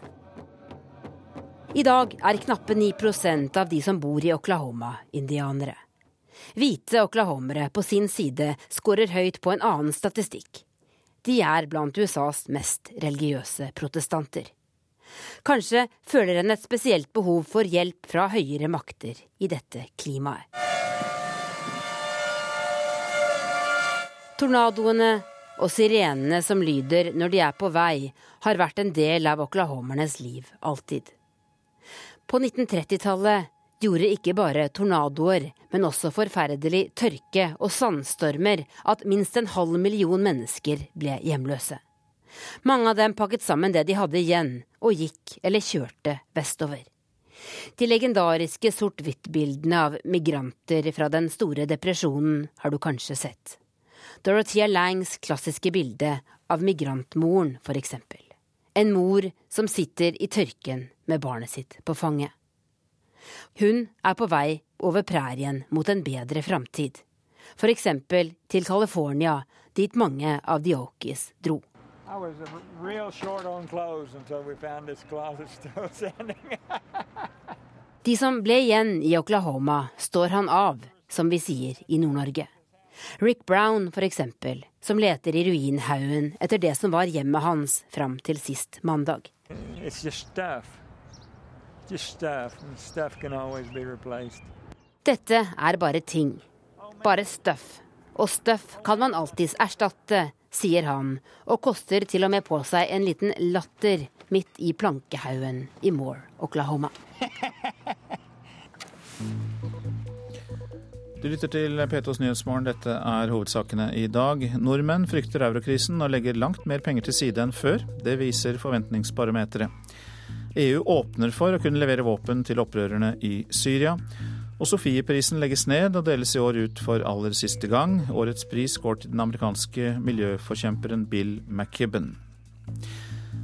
I dag er knappe 9% av de som bor i Oklahoma, indianere. Hvite oklahomere på sin side skårer høyt på en annen statistikk. De er blant USAs mest religiøse protestanter. Kanskje føler en et spesielt behov for hjelp fra høyere makter i dette klimaet. Tornadoene og sirenene som lyder når de er på vei, har vært en del av oklahomernes liv alltid. På 1930-tallet gjorde ikke bare tornadoer, men også forferdelig tørke og sandstormer at minst en halv million mennesker ble hjemløse. Mange av dem pakket sammen det de hadde igjen, og gikk eller kjørte vestover. De legendariske sort-hvitt-bildene av migranter fra den store depresjonen har du kanskje sett. Dorothea Langs klassiske bilde av migrantmoren, f.eks. En mor som sitter i tørken med barnet sitt på fanget. Hun er på vei over prærien mot en bedre framtid. F.eks. til California, dit mange av de Okies dro. De som ble igjen i Oklahoma, står han av, som vi sier i Nord-Norge. Rick Brown, for eksempel, som leter i ruinhaugen etter det som var hjemmet hans fram til sist mandag. Dette er bare ting. Bare støff. Og støff kan man alltids erstatte, sier han, og koster til og med på seg en liten latter midt i plankehaugen i Moore, Oklahoma. Du lytter til P2s Nyhetsmorgen. Dette er hovedsakene i dag. Nordmenn frykter eurokrisen og legger langt mer penger til side enn før. Det viser forventningsbarometeret. EU åpner for å kunne levere våpen til opprørerne i Syria. Og Sofieprisen legges ned og deles i år ut for aller siste gang. Årets pris går til den amerikanske miljøforkjemperen Bill McKibben.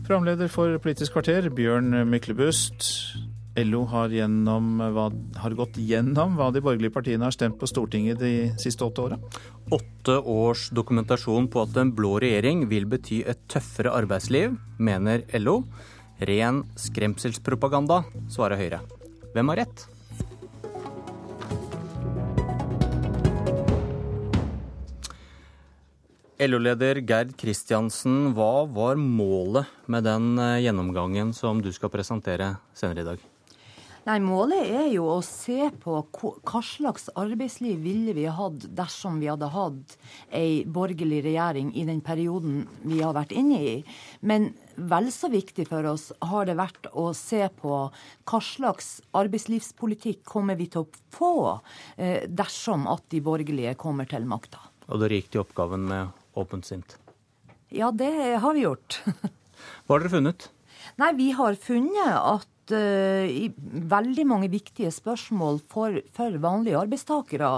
Programleder for Politisk kvarter, Bjørn Myklebust. LO har, gjennom, hva, har, gått gjennom hva de borgerlige partiene har stemt på Stortinget de siste åtte åra? Åtte års dokumentasjon på at en blå regjering vil bety et tøffere arbeidsliv, mener LO. Ren skremselspropaganda, svarer Høyre. Hvem har rett? LO-leder Gerd Kristiansen, hva var målet med den eh, gjennomgangen som du skal presentere senere i dag? Nei, Målet er jo å se på hva slags arbeidsliv ville vi hatt dersom vi hadde hatt ei borgerlig regjering i den perioden vi har vært inne i. Men vel så viktig for oss har det vært å se på hva slags arbeidslivspolitikk kommer vi til å få eh, dersom at de borgerlige kommer til makta. Og dere gikk til oppgaven med åpent sint? Ja, det har vi gjort. Hva har dere funnet? Nei, Vi har funnet at i veldig mange viktige spørsmål for, for, vanlige arbeidstakere,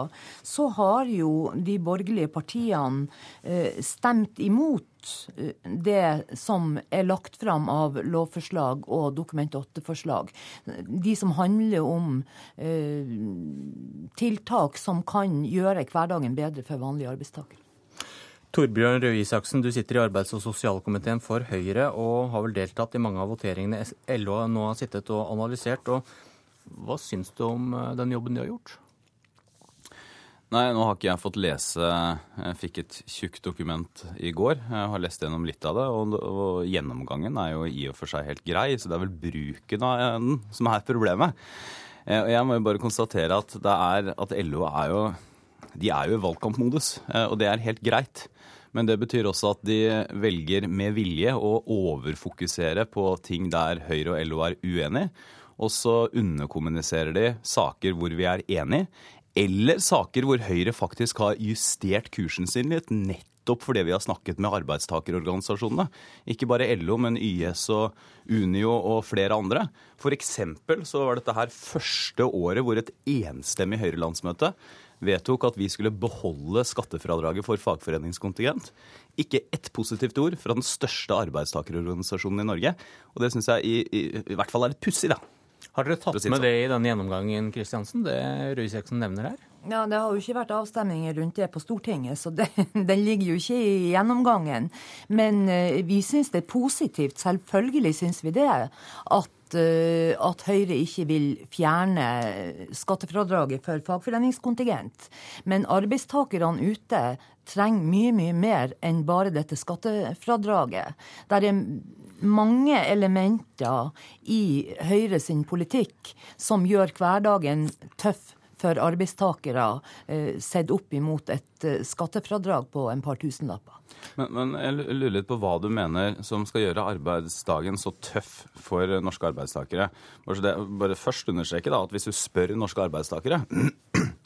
så har jo de borgerlige partiene uh, stemt imot eh, det som er lagt fram av lovforslag og Dokument 8-forslag. De som handler om uh, tiltak som kan gjøre hverdagen bedre for vanlige arbeidstakere. Torbjørn Røe Isaksen, du sitter i arbeids- og sosialkomiteen for Høyre og har vel deltatt i mange av voteringene LO nå har sittet og analysert. og Hva syns du om eh, den jobben de har gjort? Nei, nå har ikke jeg fått lese Jeg fikk et tjukt dokument i går. Jeg har lest gjennom litt av det, og, gjennomgangen er jo i og for seg helt grei. Så det er vel bruken av den som er problemet. Eh, og jeg må jo bare konstatere at, er, at LO er jo de er jo i valgkampmodus, eh, og det er helt greit. Men det betyr også at de velger med vilje å overfokusere på ting der Høyre og LO er uenige. Og så underkommuniserer de saker hvor vi er enige, eller saker hvor Høyre faktisk har justert kursen sin litt, nettopp fordi vi har snakket med arbeidstakerorganisasjonene. Ikke bare LO, men YS og Unio og flere andre. For eksempel så var dette her første året hvor et enstemmig Høyre-landsmøte vedtok at vi skulle beholde skattefradraget for fagforeningskontingent. Ikke ett positivt ord fra den største arbeidstakerorganisasjonen i Norge. Og det syns jeg i, i, i, hvert fall er litt pussig, da. Har dere tatt med sånn. det i denne gjennomgangen, Kristiansen, det Røe Isaksen nevner her? Ja, Det har jo ikke vært avstemninger rundt det på Stortinget, så det, den ligger jo ikke i gjennomgangen. Men uh, vi syns det er positivt, selvfølgelig syns vi det, at Eh, at Høyre ikke vil fjerne skattefradraget for fagforeningskontingent. Men arbeidstakerne ute trenger mye, mye mer enn bare dette skattefradraget. Det er mange elementer i Høyre sin politikk som gjør hverdagen tøff for arbeidstakere, eh, sett opp imot et eh, skattefradrag på en par tusenlapper. Men, men, jeg lurer litt på hva du mener som skal gjøre arbeidsdagen så tøff for norske arbeidstakere. Bare, det, bare først understreke da, at hvis du spør norske arbeidstakere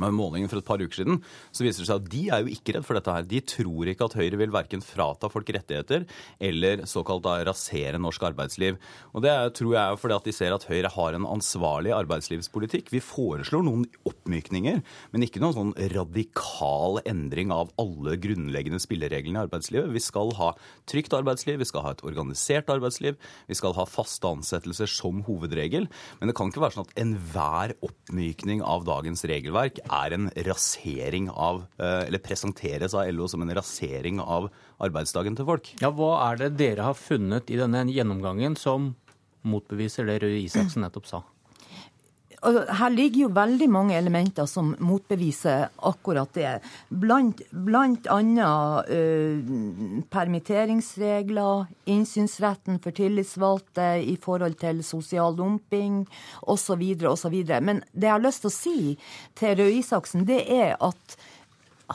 målingen for et par uker siden, så viser det seg at de er jo ikke redd for dette her. De tror ikke at Høyre vil verken frata folk rettigheter eller såkalt da rasere norsk arbeidsliv. Og det tror jeg er fordi at de ser at Høyre har en ansvarlig arbeidslivspolitikk. Vi foreslår noen oppmykninger, men ikke noen sånn radikal endring av alle grunnleggende spillereglene i arbeidslivet. Vi skal ha trygt arbeidsliv, vi skal ha et organisert arbeidsliv, vi skal ha faste ansettelser som hovedregel. Men det kan ikke være sånn at enhver oppmykning av dagens regelverk er en rasering av eh, Eller presenteres av LO som en rasering av arbeidsdagen til folk. Ja, Hva er det dere har funnet i denne gjennomgangen som motbeviser det Røe Isaksen nettopp sa? Her ligger jo veldig mange elementer som motbeviser akkurat det. Blant, blant annet uh, permitteringsregler, innsynsretten for tillitsvalgte i forhold til sosial dumping osv. osv. Men det jeg har lyst til å si til Røe Isaksen, det er at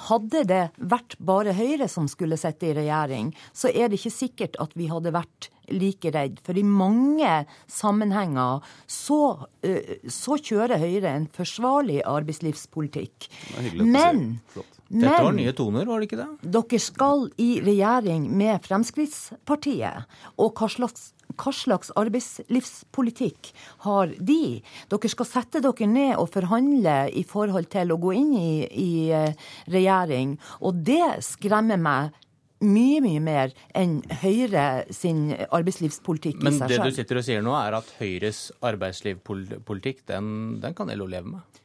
hadde det vært bare Høyre som skulle sitte i regjering, så er det ikke sikkert at vi hadde vært like redd. For i mange sammenhenger så, uh, så kjører Høyre en forsvarlig arbeidslivspolitikk. Men, men Dette var nye toner, var det ikke det? Dere skal i regjering med Fremskrittspartiet. Og hva slags hva slags arbeidslivspolitikk har de? Dere skal sette dere ned og forhandle i forhold til å gå inn i, i eh, regjering. Og det skremmer meg mye, mye mer enn Høyre sin arbeidslivspolitikk Men i seg selv. Men det du sitter og sier nå, er at Høyres arbeidslivspolitikk, den, den kan LO leve med?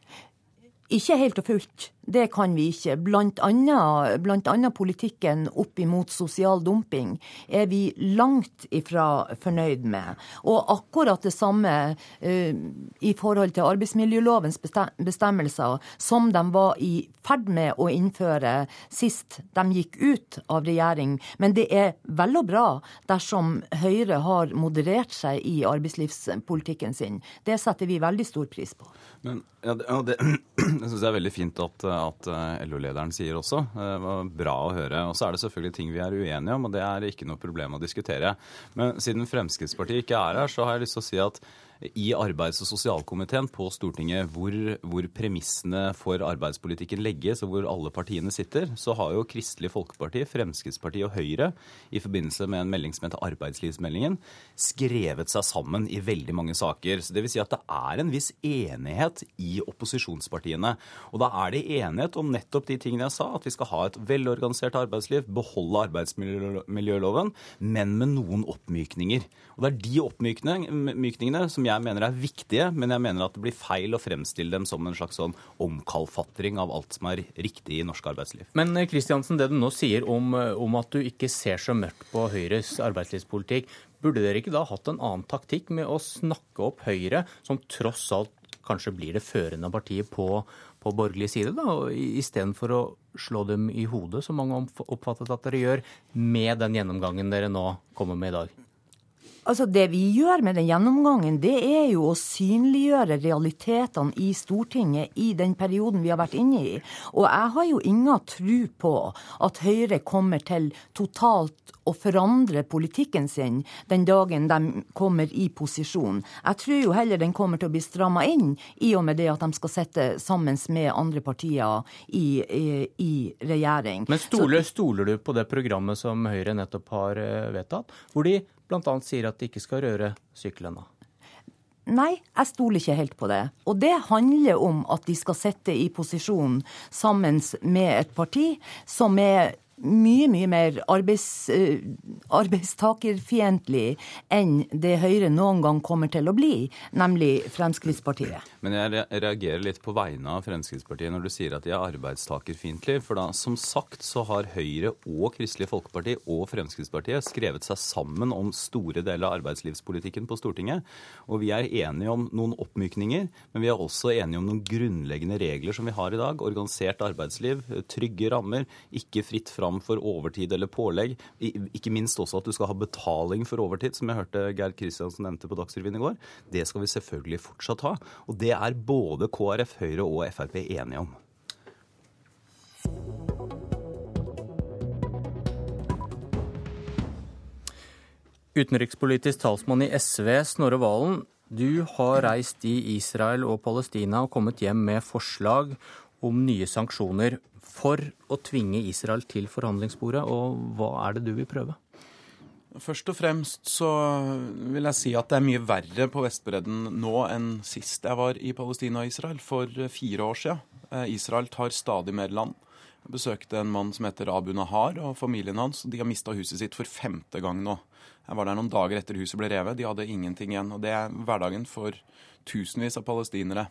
Ikke helt og fullt. Det kan vi ikke. Blant annet, blant annet politikken opp imot sosial dumping er vi langt ifra fornøyd med. Og akkurat det samme uh, i forhold til arbeidsmiljølovens bestemmelser, som de var i ferd med å innføre sist de gikk ut av regjering. Men det er vel og bra dersom Høyre har moderert seg i arbeidslivspolitikken sin. Det setter vi veldig stor pris på. Men ja, det, det, det syns jeg er veldig fint at, at eh, LO-lederen sier også. Det var bra å høre. Og så er det selvfølgelig ting vi er uenige om, og det er ikke noe problem å diskutere. Men siden Fremskrittspartiet ikke er her, så har jeg lyst til å si at i arbeids- og sosialkomiteen på Stortinget, hvor, hvor, premissene for arbeidspolitikken legges, og hvor alle partiene sitter, så har jo Kristelig Folkeparti, Fremskrittspartiet og Høyre i forbindelse med en melding som heter Arbeidslivsmeldingen, skrevet seg sammen i veldig mange saker. Så det vil si at det er en viss enighet i opposisjonspartiene. Og da er det enighet om nettopp de tingene jeg sa, at vi skal ha et velorganisert arbeidsliv, beholde arbeidsmiljøloven, men med noen oppmykninger. Og det er de oppmykningene som jeg mener er viktige, men jeg mener at det blir feil å fremstille dem som en slags sånn omkalfatring av alt som er riktig i norsk arbeidsliv. Men Kristiansen, det du nå sier om, om at du ikke ser så mørkt på Høyres arbeidslivspolitikk, burde dere ikke da hatt en annen taktikk med å snakke opp Høyre, som tross alt kanskje blir det førende partiet på, på borgerlig side, da, istedenfor å slå dem i hodet, som mange oppfattet at dere gjør, med den gjennomgangen dere nå kommer med i dag? Altså Det vi gjør med den gjennomgangen, det er jo å synliggjøre realitetene i Stortinget i den perioden vi har vært inne i. Og jeg har jo ingen tru på at Høyre kommer til totalt å forandre politikken sin den dagen de kommer i posisjon. Jeg tror jo heller den kommer til å bli stramma inn, i og med det at de skal sitte sammen med andre partier i, i, i regjering. Men stoler, stoler du på det programmet som Høyre nettopp har eh, vedtatt, hvor de bl.a. sier at de ikke skal røre sykkelen? Nei, jeg stoler ikke helt på det. Og det handler om at de skal sitte i posisjon sammen med et parti som er mye, mye mer arbeids, uh, arbeidstakerfiendtlig enn det Høyre noen gang kommer til å bli, nemlig Fremskrittspartiet. Men jeg reagerer litt på vegne av Fremskrittspartiet når du sier at de er arbeidstakerfiendtlige. For da, som sagt, så har Høyre og Kristelig Folkeparti og Fremskrittspartiet skrevet seg sammen om store deler av arbeidslivspolitikken på Stortinget. Og vi er enige om noen oppmykninger, men vi er også enige om noen grunnleggende regler som vi har i dag. Organisert arbeidsliv, trygge rammer, ikke fritt fram for overtid eller pålegg. Ikke minst også at du skal ha betaling for overtid, som jeg hørte Geir Kristiansen nevnte på Dagsrevyen i går. Det skal vi selvfølgelig fortsatt ha. Og det er både KrF, Høyre og Frp enige om. Utenrikspolitisk talsmann i SV, Snorre Valen. Du har reist i Israel og Palestina og kommet hjem med forslag om nye sanksjoner for å tvinge Israel til forhandlingsbordet, og hva er det du vil prøve? Først og fremst så vil jeg si at det er mye verre på Vestbredden nå enn sist jeg var i Palestina og Israel, for fire år siden. Eh, Israel tar stadig mer land. Jeg besøkte en mann som heter Abu Nahar og familien hans. De har mista huset sitt for femte gang nå. Jeg var der noen dager etter huset ble revet. De hadde ingenting igjen. Og det er hverdagen for tusenvis av palestinere.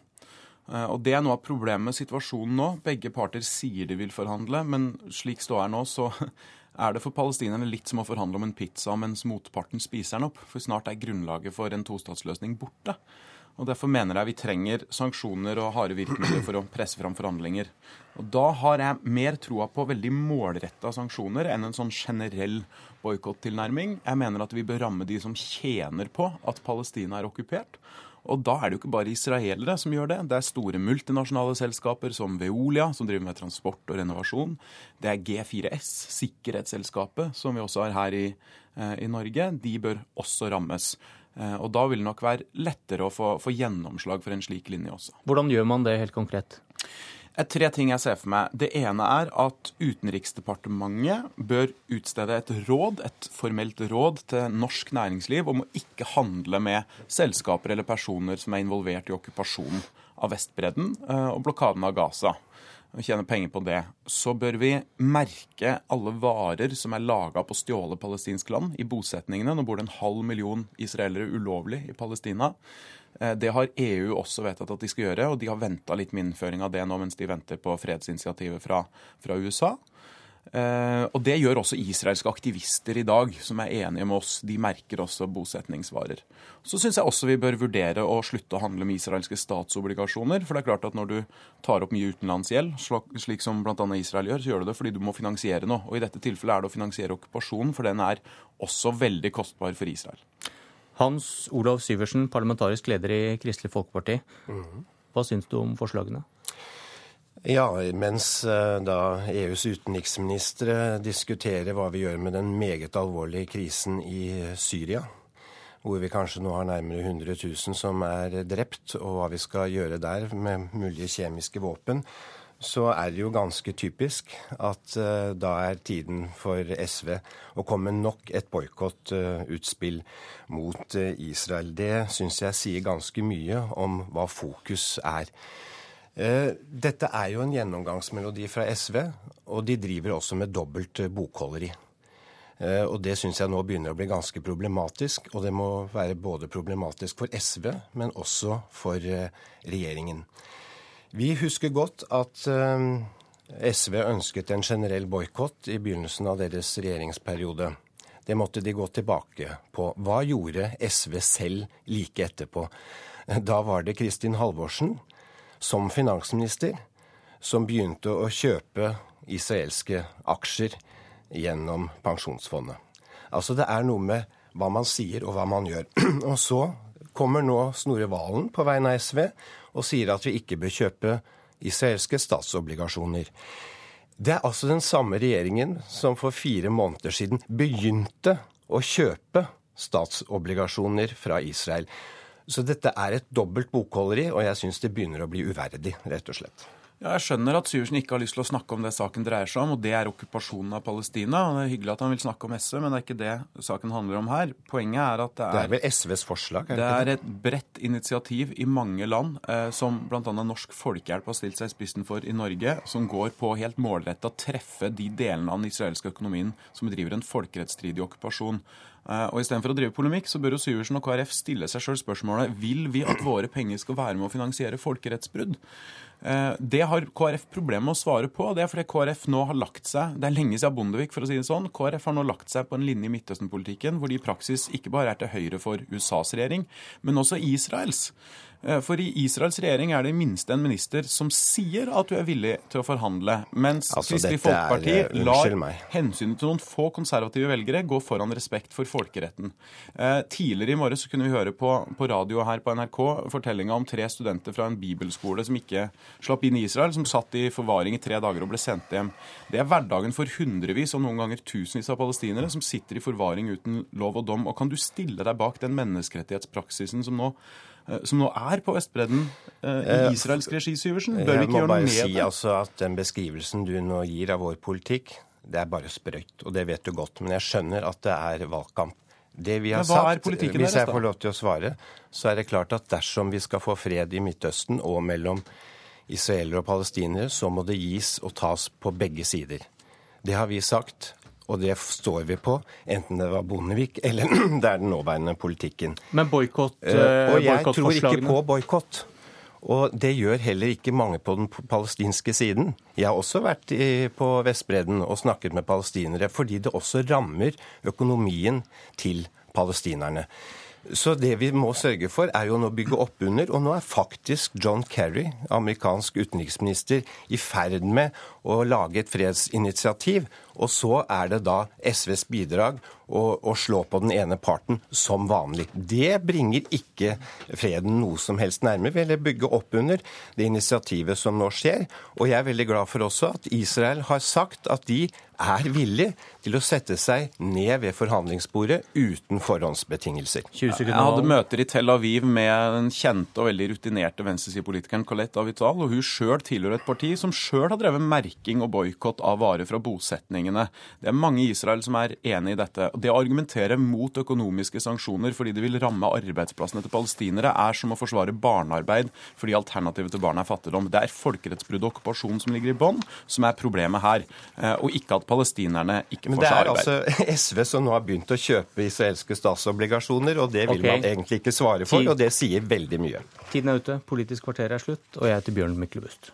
Eh, og Det er noe av problemet med situasjonen nå. Begge parter sier de vil forhandle, men slik står er nå, så er det for palestinerne litt som å forhandle om en pizza mens motparten spiser den opp. For snart er grunnlaget for en tostatsløsning borte. Og Derfor mener jeg vi trenger sanksjoner og harde virkemidler for å presse fram forhandlinger. Og Da har jeg mer troa på veldig målretta sanksjoner enn en sånn generell boikottilnærming. Jeg mener at vi bør ramme de som tjener på at Palestina er okkupert Og da er det jo ikke bare israelere som gjør det. Det er store multinasjonale selskaper som Veolia, som driver med transport og renovasjon. Det er G4S, sikkerhetsselskapet, som vi også har her i, eh, i Norge. De bør også rammes. Eh, og da vil det nok være lettere å få, få gjennomslag for en slik linje også. Hvordan gjør man det helt konkret? Er tre ting jeg ser for meg. Det ene er at Utenriksdepartementet bør utstede et råd, et formelt råd til norsk næringsliv om å ikke handle med selskaper eller personer som er involvert i okkupasjonen av Vestbredden eh, og blokaden av Gaza. Og tjene penger på det. Så bør vi merke alle varer som er laga på stjålet palestinsk land i bosetningene. Nå bor det en halv million israelere ulovlig i Palestina. Eh, det har EU også vedtatt at de skal gjøre, og de har venta litt med innføring av det nå mens de venter på fredsinitiativet fra, fra USA. Eh, og Det gjør også israelske aktivister i dag, som er enige med oss. De merker også bosetningsvarer. Så syns jeg også vi bør vurdere å slutte å handle med israelske statsobligasjoner. For det er klart at når du tar opp mye utenlandsgjeld, slik som bl.a. Israel gjør, så gjør du det fordi du må finansiere noe. Og i dette tilfellet er det å finansiere okkupasjonen, for den er også veldig kostbar for Israel. Hans Olav Syversen, parlamentarisk leder i Kristelig Folkeparti. Hva syns du om forslagene? Ja, mens eh, da EUs utenriksministre diskuterer hva vi gjør med den meget alvorlige krisen i Syria, hvor vi kanskje nå har nærmere 100 000 som er drept, og hva vi skal gjøre der med mulige kjemiske våpen, så er det jo ganske typisk at uh, da er tiden for SV å komme nok et boikottutspill uh, mot uh, Israel. Det syns jeg sier ganske mye om hva fokus er. dette er jo en gjennomgangsmelodi fra SV, og de driver også med dobbelt bokholderi. Og det syns jeg nå begynner å bli ganske problematisk. Og det må være både problematisk for SV, men også for regjeringen. Vi husker godt at eh, SV ønsket en generell boikott i begynnelsen av deres regjeringsperiode. Det måtte de gå tilbake på. Hva gjorde SV selv like etterpå? Da var det Kristin Halvorsen som finansminister som begynte å kjøpe israelske aksjer gjennom pensjonsfondet. Altså det er noe med hva man sier og hva man gjør. Og så kommer nå Snorre Valen på vegne av SV og sier at vi ikke bør kjøpe israelske statsobligasjoner. Det er altså den samme regjeringen som for fire måneder siden begynte å kjøpe statsobligasjoner fra Israel. Så dette er et dobbelt bokholderi, og jeg syns det begynner å bli uverdig, rett og slett. Ja, jeg skjønner at Syversen ikke har lyst til å snakke om det saken dreier seg om, og det er okkupasjonen av Palestina. og Det er hyggelig at han vil snakke om SV, men det er ikke det saken handler om her. Poenget er at det er Det er vel SVs forslag? Er det, det er et bredt initiativ i mange land, eh, som bl.a. Norsk Folkehjelp har stilt seg i spissen for i Norge, som går på helt målretta treffe de delene av den israelske økonomien som driver en folkerettsstridig okkupasjon. Eh, og Istedenfor å drive polemikk, så bør jo Syversen og KrF stille seg sjøl spørsmålet vil vi at våre penger skal være med å finansiere folkerettsbrudd. Eh, det har KrF problemer med å svare på. Det er fordi KrF nå har lagt seg Det er lenge siden Bondevik, for å si det sånn. KrF har nå lagt seg på en linje i Midtøsten-politikken hvor de i praksis ikke bare er til høyre for USAs regjering, men også Israels. Eh, for i Israels regjering er det minste en minister som sier at du er villig til å forhandle, mens altså, Kristelig Folkeparti er, uh, lar hensynet til noen få konservative velgere gå foran respekt for folkeretten. Eh, tidligere i morges kunne vi høre på, på radio her på NRK fortellinga om tre studenter fra en bibelskole som ikke slapp inn i Israel, som satt i forvaring i tre dager og ble sendt hjem. Det er hverdagen for hundrevis og noen ganger tusenvis av palestinere som sitter i forvaring uten lov og dom. Og kan du stille deg bak den menneskerettighetspraksisen som nå Eh, som nå er på Vestbredden eh, i eh, israelsk regi, Syversen? Bør vi ikke gjøre noe med det? Jeg må bare si altså at Den beskrivelsen du nå gir av vår politikk, det er bare sprøyt. Og det vet du godt. Men jeg skjønner at det er valgkamp. Det vi har sagt, Hvis jeg får lov til å svare, så er det klart at dersom vi skal få fred i Midtøsten og mellom israelere og palestinere, så må det gis og tas på begge sider. Det har vi sagt. Og det står vi på, enten det var Bondevik eller det er den nåværende politikken. Men boikott uh, Og jeg tror ikke på boikott. Og det gjør heller ikke mange på den palestinske siden. Jeg har også vært i, på Vestbredden og snakket med palestinere, fordi det også rammer økonomien til palestinerne. Så det vi må sørge for, er jo nå å bygge opp under. Og nå er faktisk John Kerry, amerikansk utenriksminister, i ferd med å lage et fredsinitiativ. Og så er det da SVs bidrag å, å, slå på den ene parten som vanlig. Det bringer ikke freden noe som helst nærmere. Vi vil bygge opp under det initiativet som nå skjer. Og jeg er veldig glad for også at Israel har sagt at de er villig til å sette seg ned ved forhandlingsbordet uten forhåndsbetingelser. Jeg hadde møter i Tel Aviv med den kjente og veldig rutinerte venstresidepolitikeren Colette Avital, og hun sjøl tilhører et parti som sjøl har drevet merking og boikott av varer fra bosetningene. Det er mange i Israel som er enig i dette. Det å argumentere mot økonomiske sanksjoner fordi det vil ramme arbeidsplassene til palestinere, er som å forsvare barnearbeid fordi alternativet til barn er fattigdom. Det er folkerettsbrudd og okkupasjon som ligger i bånn, som er problemet her. Eh, og ikke at palestinerne ikke får seg arbeid. Men det er altså SV som nå har begynt å kjøpe israelske statsobligasjoner, og det vil okay. man egentlig ikke svare for, og det sier veldig mye. Tiden er ute, Politisk kvarter er slutt, og jeg heter Bjørn Myklebust.